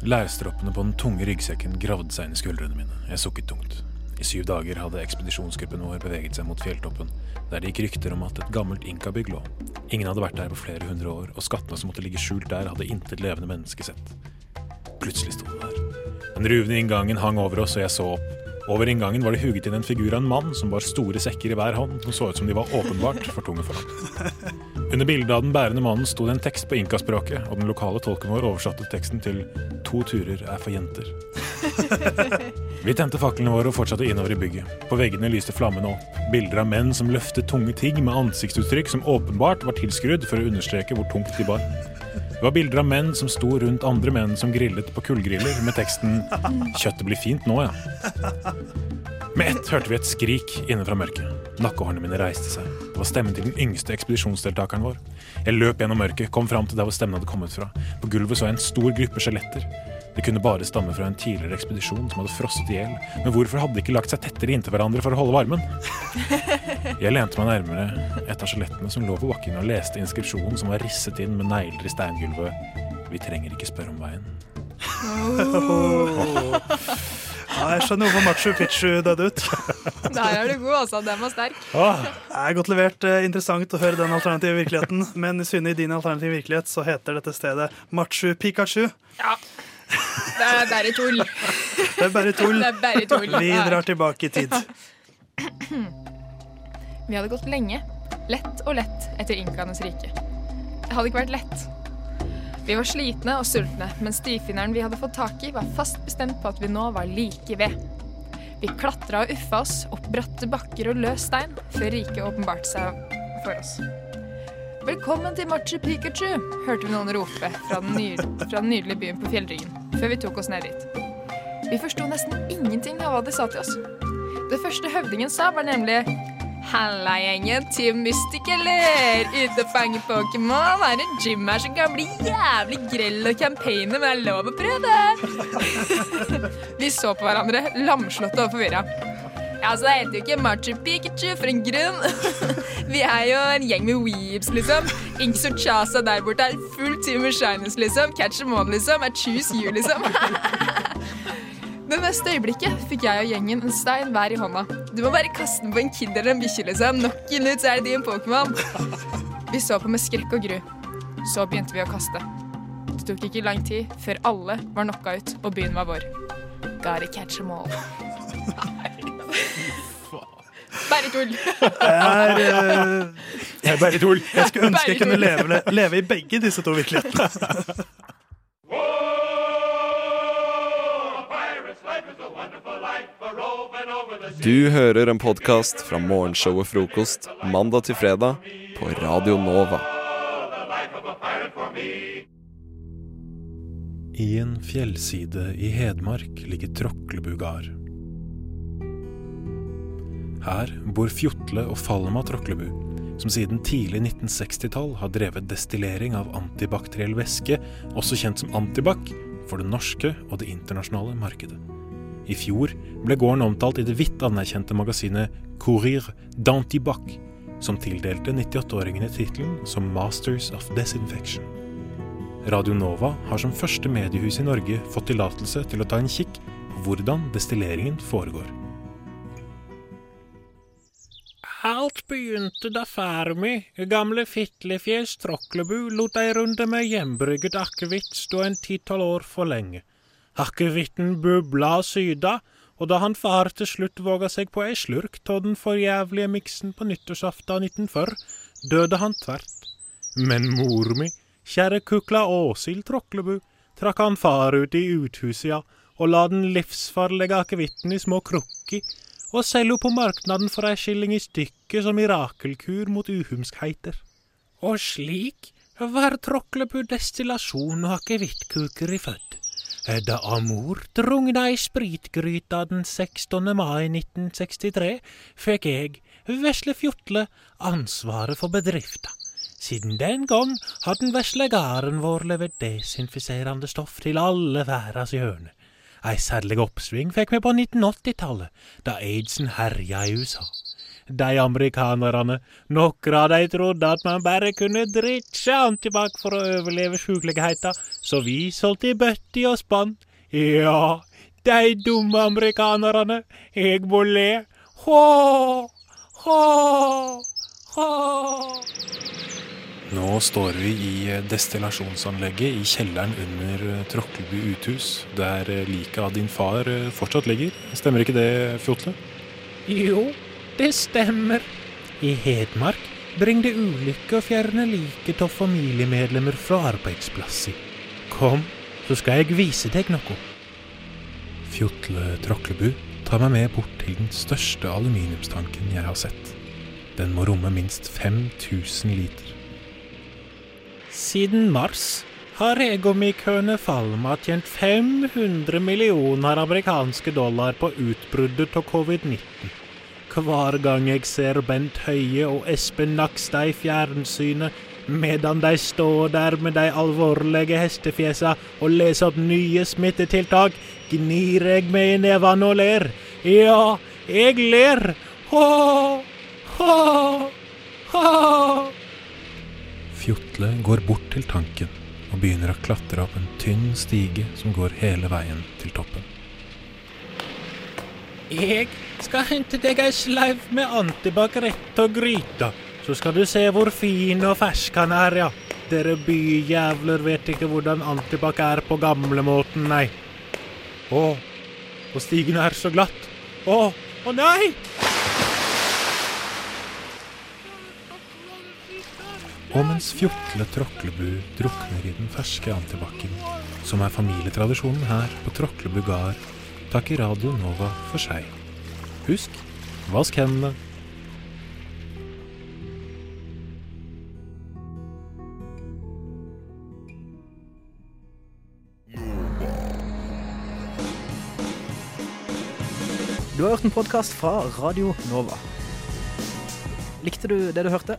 Lærstroppene på den tunge ryggsekken gravde seg inn i skuldrene mine. Jeg sukket tungt. I syv dager hadde ekspedisjonsgruppen vår beveget seg mot fjelltoppen, der det gikk rykter om at et gammelt inkabygg lå. Ingen hadde vært der på flere hundre år, og skattene som måtte ligge skjult der, hadde intet levende menneske sett. Plutselig sto den der. Den ruvende inngangen hang over oss, og jeg så opp. Over inngangen var det huget inn en figur av en mann som bar store sekker i hver hånd, som så ut som de var åpenbart for tunge for ham. Under bildet av den bærende mannen sto det en tekst på inkaspråket, og den lokale tolken vår oversatte teksten til 'To turer er for jenter'. Vi tente faklene våre og fortsatte innover i bygget. På veggene lyste flammene opp. Bilder av menn som løftet tunge ting med ansiktsuttrykk som åpenbart var tilskrudd for å understreke hvor tungt de bar. Det var bilder av menn som sto rundt andre menn som grillet på kullgriller med teksten 'Kjøttet blir fint nå, ja'. Med ett hørte vi et skrik inne fra mørket. Nakkehårene mine reiste seg. Det var stemmen til den yngste ekspedisjonsdeltakeren vår. Jeg løp gjennom mørket, kom fram til der hvor stemmen hadde kommet fra. På gulvet så jeg en stor gruppe skjeletter. Det kunne bare stamme fra en tidligere ekspedisjon som hadde frosset i hjel. Men hvorfor hadde de ikke lagt seg tettere inntil hverandre for å holde varmen? Jeg lente meg nærmere et av skjelettene som lå på bakken og leste inskripsjonen som var risset inn med negler i steingulvet. Vi trenger ikke spørre om veien. Ja, jeg skjønner hvorfor Machu Picchu døde ut. Der er du god, altså. Den var sterk. Det er godt levert. eh, Interessant å høre den alternative virkeligheten. Men Synne, i din alternative virkelighet så heter dette stedet Machu Pikachu. Ja. Det er bare tull. Det er bare tull. Det er bare tull. Vi drar tilbake i tid. Vi hadde gått lenge, lett og lett, etter inkaenes rike. Det hadde ikke vært lett. Vi var slitne og sultne, men stifinneren vi hadde fått tak i, var fast bestemt på at vi nå var like ved. Vi klatra og uffa oss opp bratte bakker og løs stein, før riket åpenbarte seg for oss. Velkommen til Machu Pikachu, hørte vi noen rope fra den, ny fra den nydelige byen på fjellryggen, før vi tok oss ned dit. Vi forsto nesten ingenting av hva de sa til oss. Det første høvdingen sa, var nemlig Halla, gjengen. Team Mystic? Ute og fange Pokémon? Er en gym her som kan bli jævlig grell og campaigner, men det er lov å prøve? Vi så på hverandre, lamslåtte og forvirra. Altså, Det heter jo ikke Machu Pikachu for en grunn. Vi er jo en gjeng med weebs, liksom. Inks og Chasa der borte er full team med shines, liksom. Catch them all, liksom. I choose you, liksom. Det neste øyeblikket fikk jeg og gjengen en stein hver i hånda. Du må bare kaste den på en kid eller en bikkje, liksom. Nok en ut, så er det din Pokémon. Vi så på med skrekk og gru. Så begynte vi å kaste. Det tok ikke lang tid før alle var knocka ut, og byen var vår. Gotta catch them all. Bare tull. Jeg er, jeg er bare tull. Jeg skulle ønske jeg kunne leve, leve i begge disse to virkelighetene. Du hører en podkast fra morgenshow og Frokost mandag til fredag på Radio Nova. I en fjellside i Hedmark ligger Tråklebu gard. Her bor Fjotle og Falma Tråklebu, som siden tidlig 1960-tall har drevet destillering av antibakteriell væske, også kjent som antibac, for det norske og det internasjonale markedet. I fjor ble gården omtalt i det vidt anerkjente magasinet Courir d'Antibac, som tildelte 98-åringene tittelen som Masters of Desinfection. Radio Nova har som første mediehus i Norge fått tillatelse til å ta en kikk på hvordan destilleringen foregår. Alt begynte da far mi, gamle Fitlefjes Tråklebu, lot ei runde med hjembrygget akevitt stå en ti-tolv år for lenge. Akevitten bubla og syda, og da han far til slutt våga seg på ei slurk av den forjævlige miksen på nyttårsaften 1940, døde han tvert. Men mor mi, kjære kukla Åshild Tråklebu, trakk han far ut i uthuset, ja, og la den livsfarlige akevitten i små krukker, og selger på marknaden for ei skilling i stykket som mirakelkur mot uhumskheiter. Og slik var Tråklebu destillasjon og akevittkuker i født. Da Amor drugna i spritgryta den 16. mai 1963, fikk jeg, vesle Fjotle, ansvaret for bedrifta. Siden den gang har den vesle garden vår levert desinfiserende stoff til alle verdens hjørner. Ei særlig oppsving fikk vi på 1980-tallet, da aidsen herja i USA. De amerikanerne, noen av de trodde at man bare kunne drikke antibac for å overleve sjukeligheta, så vi solgte i bøtter og spann. Ja, de dumme amerikanerne, jeg må le. Hå, hå, hå. Nå står vi i eh, destillasjonsanlegget i kjelleren under Tråkkelby Tråkleby uthus, der eh, liket av din far eh, fortsatt ligger. Stemmer ikke det, Fjotle? Jo, det stemmer. I Hedmark bring det ulykke å fjerne liket av familiemedlemmer fra arbeidsplasser. Kom, så skal jeg vise deg noe. Fjotle Tråklebu tar meg med bort til den største aluminiumstanken jeg har sett. Den må romme minst 5000 liter. Siden mars har kone Falma tjent 500 millioner amerikanske dollar på utbruddet av covid-19. Hver gang jeg ser Bent Høie og Espen Nakstad i fjernsynet medan de står der med de alvorlige hestefjesa og leser opp nye smittetiltak, gnir jeg meg i nevene og ler. Ja, jeg ler. Hå, hå, hå. Fjotle går bort til tanken og begynner å klatre opp en tynn stige som går hele veien til toppen. Jeg skal hente deg ei sleiv med antibac rett og gryta, så skal du se hvor fin og fersk han er, ja. Dere byjævler vet ikke hvordan antibac er på gamlemåten, nei. Å, og stigen er så glatt. Å, å nei! Og mens Fjotle Tråklebu drukner i den ferske antibac-en, som er familietradisjonen her på Tråklebu gard, takker Radio Nova for seg. Husk, vask hendene. Du har hørt en podkast fra Radio Nova. Likte du det du hørte?